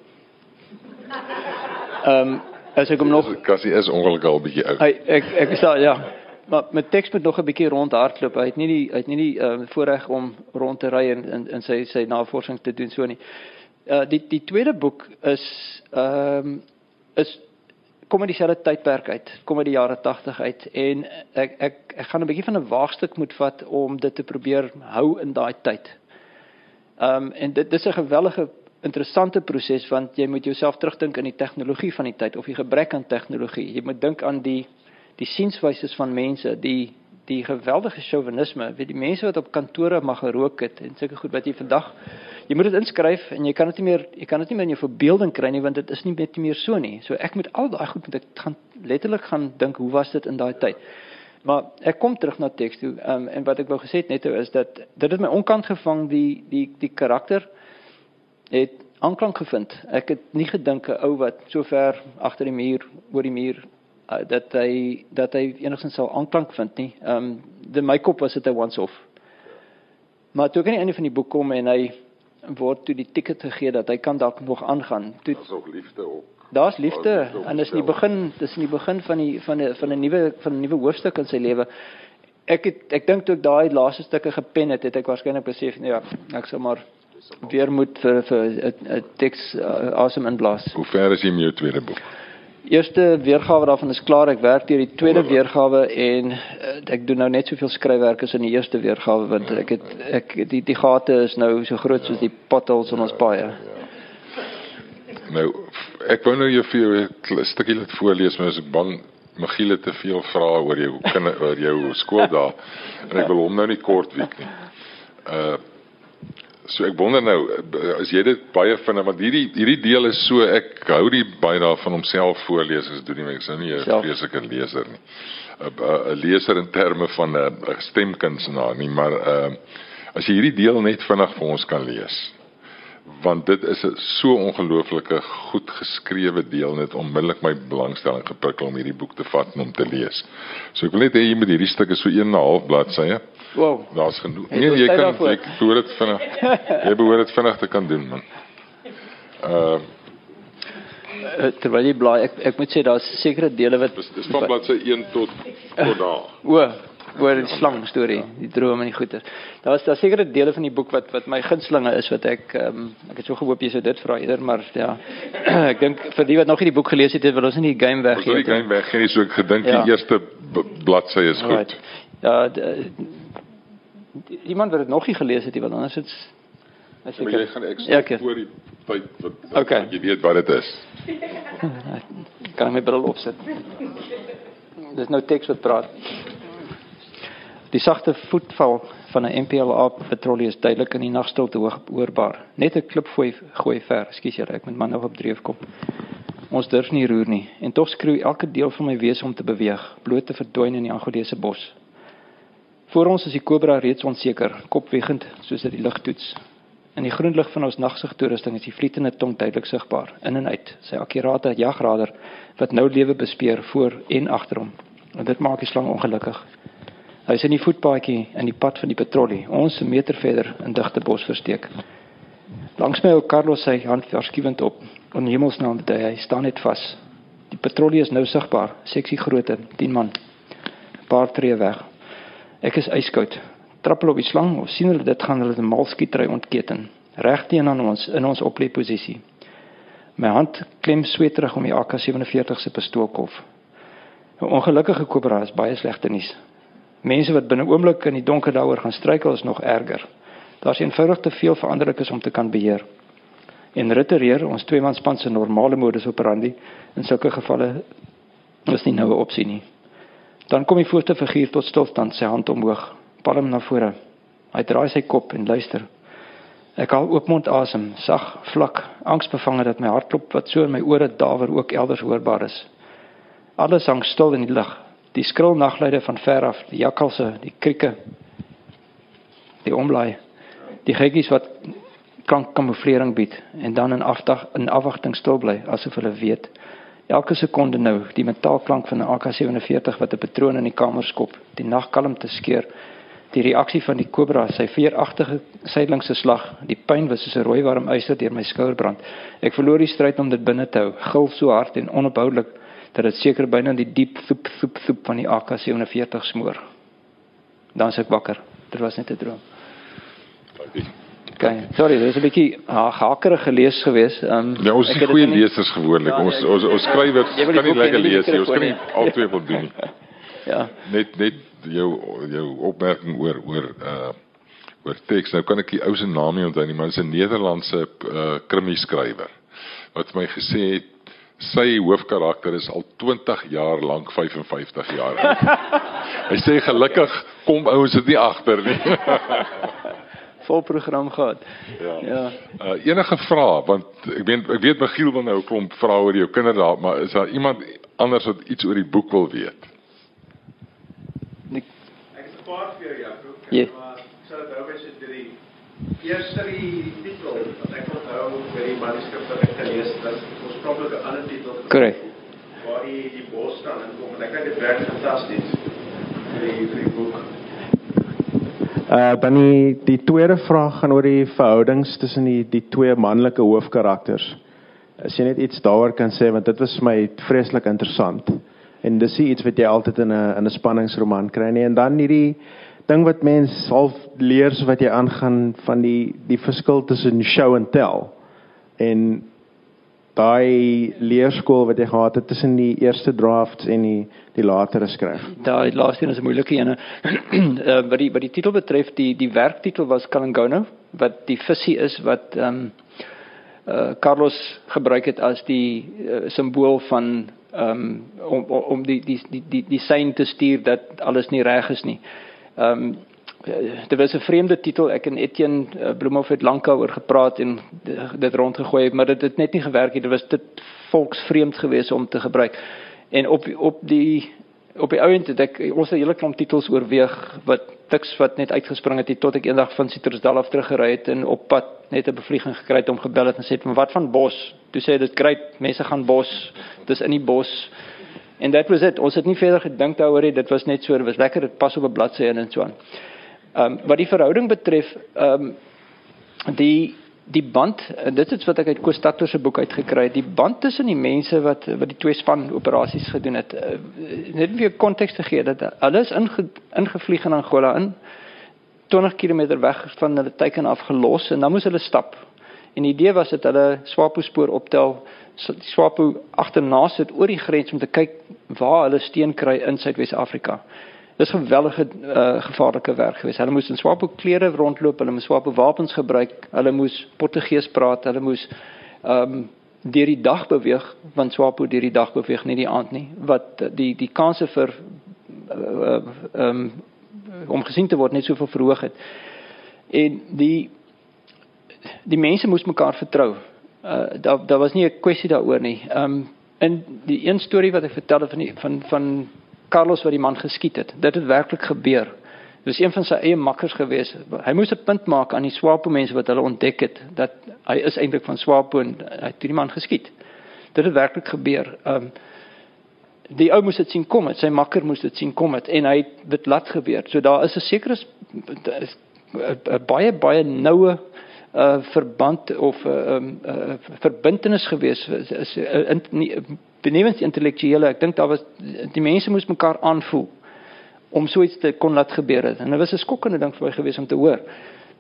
Ehm um, as ek hom nog Cassie is ongelukkig al bietjie oud. Hy ek ek sê ja, maar met teks moet nog 'n bietjie rondhardloop. Hy het nie die hy het nie die ehm uh, voorreg om rond te ry en in in sy sy navorsing te doen so nie. Uh die die tweede boek is ehm um, is kom uit dieselfde tydperk uit, kom uit die jare 80 uit en ek ek ek gaan 'n bietjie van 'n waagstuk moet vat om dit te probeer hou in daai tyd. Ehm um, en dit dis 'n gewellige interessante proses want jy moet jouself terugdink in die tegnologie van die tyd of die gebrek aan tegnologie. Jy moet dink aan die die sienswyse van mense, die die geweldige chauvinisme, weet die mense wat op kantore mag gerook het en sulke goed wat jy vandag jy moet dit inskryf en jy kan dit nie meer jy kan dit nie meer in jou verbeelding kry nie want dit is nie net meer so nie. So ek moet al daai goed moet ek gaan letterlik gaan dink hoe was dit in daai tyd. Maar ek kom terug na teks toe um, en wat ek wou gesê het net is dat dit het my onkant gevang die die die karakter het aanklank gevind. Ek het nie gedink 'n ou wat so ver agter die muur oor die muur uh, dat hy dat hy enigstens sou aanklank vind nie. Ehm um, die my kop was dit 'n once off. Maar toe ek aan die einde van die boek kom en hy word toe die ticket gegee dat hy kan dalk nog aangaan. Toe Daar's ook liefde ook. Daar's liefde en dis in die begin, dis in die begin van die van 'n van 'n nuwe van 'n nuwe hoofstuk in sy lewe. Ek het ek dink toe ek daai laaste stukke gepen het, het ek waarskynlik besef nee, ja, ek sou maar weer moet vir vir 'n teks uh, asem inblaas. Hoe ver is jy met jou tweede boek? Eerste weergawe daarvan is klaar. Ek werk deur die tweede weergawe en uh, ek doen nou net soveel skryfwerk as in die eerste weergawe want ek het ek die die gate is nou so groot soos die potholes in ons paaie. Nou ek wou nou jou vir jou 'n stukkie laat voorlees, maar ek is bang Michiel het te veel vrae oor jou kinder oor jou skool daar en ek wil hom nou nie kort week nie. Uh so ek wonder nou as jy dit baie vind want hierdie hierdie deel is so ek hou die baie daarvan om self voorlees as doen nie ek sou nie 'n vreeslike leser nie. 'n 'n leser in terme van 'n stemkunstenaar nie, maar uh as jy hierdie deel net vinnig vir ons kan lees want dit is 'n so ongelooflike goed geskrewe deel net onmiddellik my belangstelling geprikkel om hierdie boek te vat en om te lees. So ek wil net hê jy moet hierdie stuk is so 1 en 'n half bladsye. Wow. Daar's genoeg. Nee, jy kan ek behoort dit vinnig. [laughs] Jy behoort dit vinnig te kan doen man. Uh terwyl jy blaai ek ek moet sê daar's sekere dele wat dis, dis van bladsy 1 tot tot daar. [laughs] O, oor die slang storie, die drome en die goeie. Daar was daar sekere dele van die boek wat wat my gunstelinge is wat ek um, ek het so gehoop jy sou dit vra eerder, maar ja. [clears throat] ek dink vir die wat nog nie die boek gelees het, wil ons nie die game weggee. Ons die game weggee, so ek gedink ja. die eerste bladsy is goed. Right. Ja, iemand wat dit nog nie gelees het, want anders is As ek jy gaan ek ja, okay. voor die tyd wat, wat, okay. jy weet wat dit is. [laughs] kan my bril opsit. Dis nou teks wat praat. Die sagte voetval van 'n MPLA patrollie is duidelik in die nagstilte hoorbaar. Net 'n klip gooi gooi ver. Ekskuus julle, ek moet man nog op dreef kom. Ons durf nie roer nie en tog skreeu elke deel van my wese om te beweeg, bloot te verdwyn in die Angolese bos. Voor ons is die kobra reeds onseker, kopwegend soos dit die lug toets. In die groen lig van ons nagsig toerusting is die vlietende tong duidelik sigbaar, in en uit, sy akkurate jagrader wat nou lewe bespeer voor en agter hom. En dit maak die slang ongelukkig. Hy is in die voetpaadjie in die pad van die patrollie, ons 'n meter verder in digte bos versteek. Langs my ou Carlos sy hand verskuwend op. In hemelsnaam dat hy staan net vas. Die patrollie is nou sigbaar, seksie grootte, 10 man. 'n Paar tree weg. Ek is yskoud. Trappel op die slang, of sien hulle dit gaan hulle 'n malskietry ontketen, reg teen aan ons in ons oplê posisie. My hand klem sweterig om die AK47 se pistoolkof. 'n Ongelukkige kobra is baie slegte nuus. Mense wat binne oomblik in die donker daaroor gaan struikel is nog erger. Daar's eenvoudig te veel veranderlikes om te kan beheer. En ritereer ons twee man span se normale modus operandi in sulke gevalle is nie nou 'n opsie nie. Dan kom die voorste figuur tot stilstand, sy hand omhoog, palm na vore. Hy draai sy kop en luister. Ek haal oopmond asem, sag, vlak, angsbevange dat my hartklop wat so in my ore dawer ook elders hoorbaar is. Alles hang stil in die lug, die skril nagluide van ver af, die jakkalse, die krieke, die omlaai, die gekkies wat klankkamouflering bied en dan in afdag in afwagting stil bly asof hulle weet elke sekonde nou die metaalklank van 'n AK47 wat 'n patroon in die kamer skop, die nagkalmte skeer, die reaksie van die kobra, sy veeragtige sydelingse slag, die pyn was soos 'n rooi warm yster deur my skouer brand. Ek verloor die stryd om dit binne te hou, gil so hard en onophoudelik dat dit seker byna die diep soep soep soep van die AK47 smoor. Dan se ek wakker. Dit was net 'n droom. Okay. Sorry, dis 'n bietjie hakerige gelees gewees. Ehm um, Ja, ons is goeie lesers gewoonlik. Ja, ons ons ons skrywer kan nie lekker lees nie. Ons kan nie altyd wil doen nie. [laughs] ja. Net net jou jou opmerking oor oor uh oor teks. Nou kan ek die ou se naam nie onthou nie, maar dit is 'n Nederlandse uh krimi skrywer wat my gesê het sy hoofkarakter is al 20 jaar lank 55 jaar oud. [laughs] Hy sê gelukkig kom ouens dit nie agter nie. [laughs] Vol program gehad. Ja. ja. Uh, enige vrae want ek weet ek weet Michiel wil nou 'n klomp vra oor jou kinders daar, maar is daar iemand anders wat iets oor die boek wil weet? Ek het 'n paar vir jou, Jaco. Ja. Maar sou dit nou wees dit die eerste die titel wat ek onthou by die manuskrip wat ek gelees het, was oorspronklik 'n ander titel. Korrek. Waar die die bos staan en kom en ek dink dit werk fantasties. Die die boek. Uh dan die die tweede vraag gaan oor die verhoudings tussen die die twee manlike hoofkarakters. As jy net iets daaroor kan sê want dit was vir my vreeslik interessant. En dis iets wat jy altyd in 'n in 'n spanningsroman kry nie en dan hierdie ding wat mense half leer so wat jy aangaan van die die verskil tussen show en tell. En daai leerskool wat jy gehad het tussen die eerste drafts en die die latere skryf. Daai laaste een is 'n moeilike een. Uh, [clears throat] wat die wat die titel betref, die die werktitel was Kalangono wat die visie is wat ehm um, uh, Carlos gebruik het as die uh, simbool van ehm um, om om die die die die die sein te stuur dat alles nie reg is nie. Ehm um, dit was 'n vreemde titel. Ek en Etienne uh, Bloemhof het lankal oor gepraat en dit rondgegooi, maar dit het net nie gewerk nie. Dit was dit volksvreemd geweest om te gebruik. En op op die op die ouend het ek ons 'n hele klomp titels oorweeg wat tiks wat net uitgespring het tot ek eendag van Citrusdal af teruggery het en op pad net 'n bevlieging gekry het om gebel het en sê van wat van bos? Toe sê dit kry mense gaan bos. Dis in die bos. En dit was dit. Ons het nie verder gedink daaroor nie. Dit was net so, dit was lekker. Dit pas op 'n bladsy in en so aan. Ehm um, wat die verhouding betref, ehm um, die die band dit is wat ek uit Kostatter se boek uitgekry het die band tussen die mense wat wat die twee span operasies gedoen het uh, net weer konteks te gee dat hulle is inge, ingevlieg in Angola in 20 km weg van hulle teiken af gelos en dan moes hulle stap. En die idee was dat hulle Swapo spoor optel Swapo agterna sit oor die grens om te kyk waar hulle steen kry in Suidwes-Afrika Dis geweldige uh, gevaarlike werk geweest. Hulle moes in swapo klere rondloop, hulle moes swapo wapens gebruik, hulle moes Portugees praat, hulle moes ehm um, deur die dag beweeg, want swapo deur die dag beweeg nie die aand nie. Wat die die kanse vir ehm uh, um, om gesien te word net soveel verhoog het. En die die mense moes mekaar vertrou. Uh daar daar was nie 'n kwessie daaroor nie. Ehm um, in die een storie wat ek vertel het van die, van van Carlos wat die man geskiet het. Dit het werklik gebeur. Dit was een van sy eie makkers gewees. Hy moes 'n punt maak aan die Swapo mense wat hulle ontdek het dat hy is eintlik van Swapo en hy het die man geskiet. Dit het werklik gebeur. Ehm um, die ou moes dit sien kom het. Sy makker moes dit sien kom het en hy het dit laat gebeur. So daar is 'n sekere 'n baie baie noue uh verband of 'n uh, um, uh, verbintenis gewees is, is in, nie, benewens intellektuele, ek dink daar was die mense moes mekaar aanvoel om so iets te kon laat gebeur het. En dit was 'n skokkende ding vir my gewees om te hoor.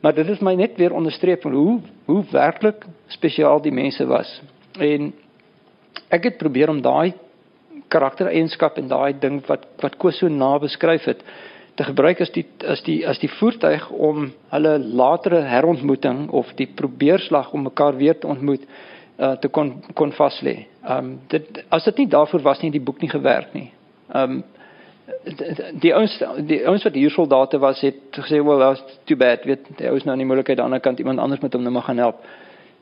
Maar dit het my net weer onderstreep van hoe hoe werklik spesiaal die mense was. En ek het probeer om daai karaktereienskap en daai ding wat wat Koos so na beskryf het te gebruik as die as die as die voertuig om hulle latere herontmoeting of die probeerslag om mekaar weer te ontmoet uh, te kon kon vas lê. Ehm um, dit as dit nie daarvoor was nie die boek nie gewerk nie. Ehm um, die ouens die ouens wat hier soldate was het gesê well that's too bad weet hy is nou nie moontlik aan die ander kant iemand anders met hom nou maar gaan help.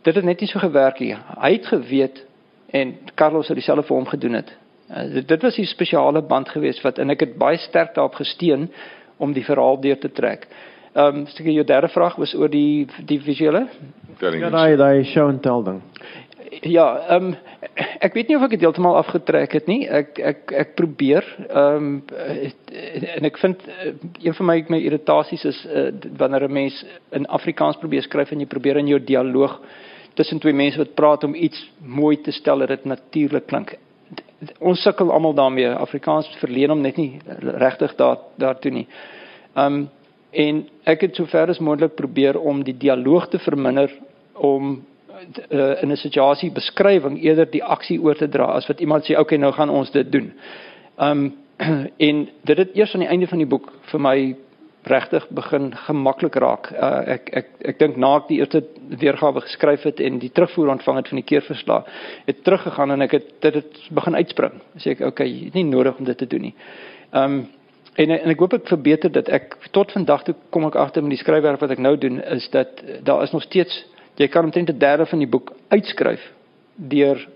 Dit het net nie so gewerk nie. Hy het geweet en Carlos het dieselfde vir hom gedoen het. Uh, dit, dit was 'n spesiale band geweest wat en ek het baie sterk daarop gesteun om die verhaal deur te trek. Ehm um, seker jou derde vraag was oor die die visuele. Ja, daai daai show and tell ding. Ja, ehm um, ek weet nie of ek dit heeltemal afgetrek het nie. Ek ek ek probeer ehm um, en ek vind uh, een van my my irritasies is uh, wanneer 'n mens in Afrikaans probeer skryf en jy probeer in jou dialoog tussen twee mense wat praat om iets mooi te stel dat dit natuurlik klink. Ons sukkel almal daarmee. Afrikaans verleen hom net nie regtig daar daartoe nie. Ehm um, en ek het sover as moontlik probeer om die dialoog te verminder om uh, in 'n situasie beskrywing eerder die aksie oor te dra as wat iemand sê okay nou gaan ons dit doen. Um [clears throat] en dit het eers aan die einde van die boek vir my regtig begin gemaklik raak. Uh, ek ek ek dink na ek die eerste weergawe geskryf het en die terugvoer ontvang het van die keerverslag, het teruggegaan en ek het dit het begin uitspring. Sê ek okay, nie nodig om dit te doen nie. Um en en ek hoop ek verbeter dit. Ek tot vandag toe kom ek agter met die skryfwerk wat ek nou doen is dat daar is nog steeds Jy kan omtrent 'n derde van die boek uitskryf deur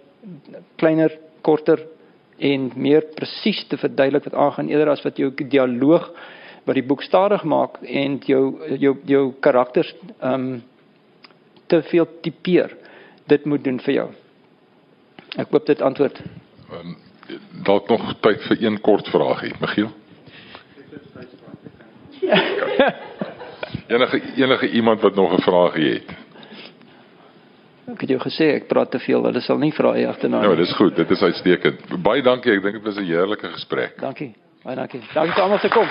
kleiner, korter en meer presies te verduidelik wat aangaan eerder as wat jou dialoog wat die boek stadig maak en jou jou jou karakters ehm um, te veel tipeer. Dit moet doen vir jou. Ek hoop dit antwoord. Um, dalk nog tyd vir een kort vraagie, Michiel. [laughs] enige enige iemand wat nog 'n vraagie het. Ek het jou gesê ek praat te veel, hulle sal nie vra nie agterna nie. Ja, dis goed, dit is uitstekend. Baie dankie. Ek dink dit was 'n heerlike gesprek. Dankie. Baie dankie. Dankie vir almal se kom.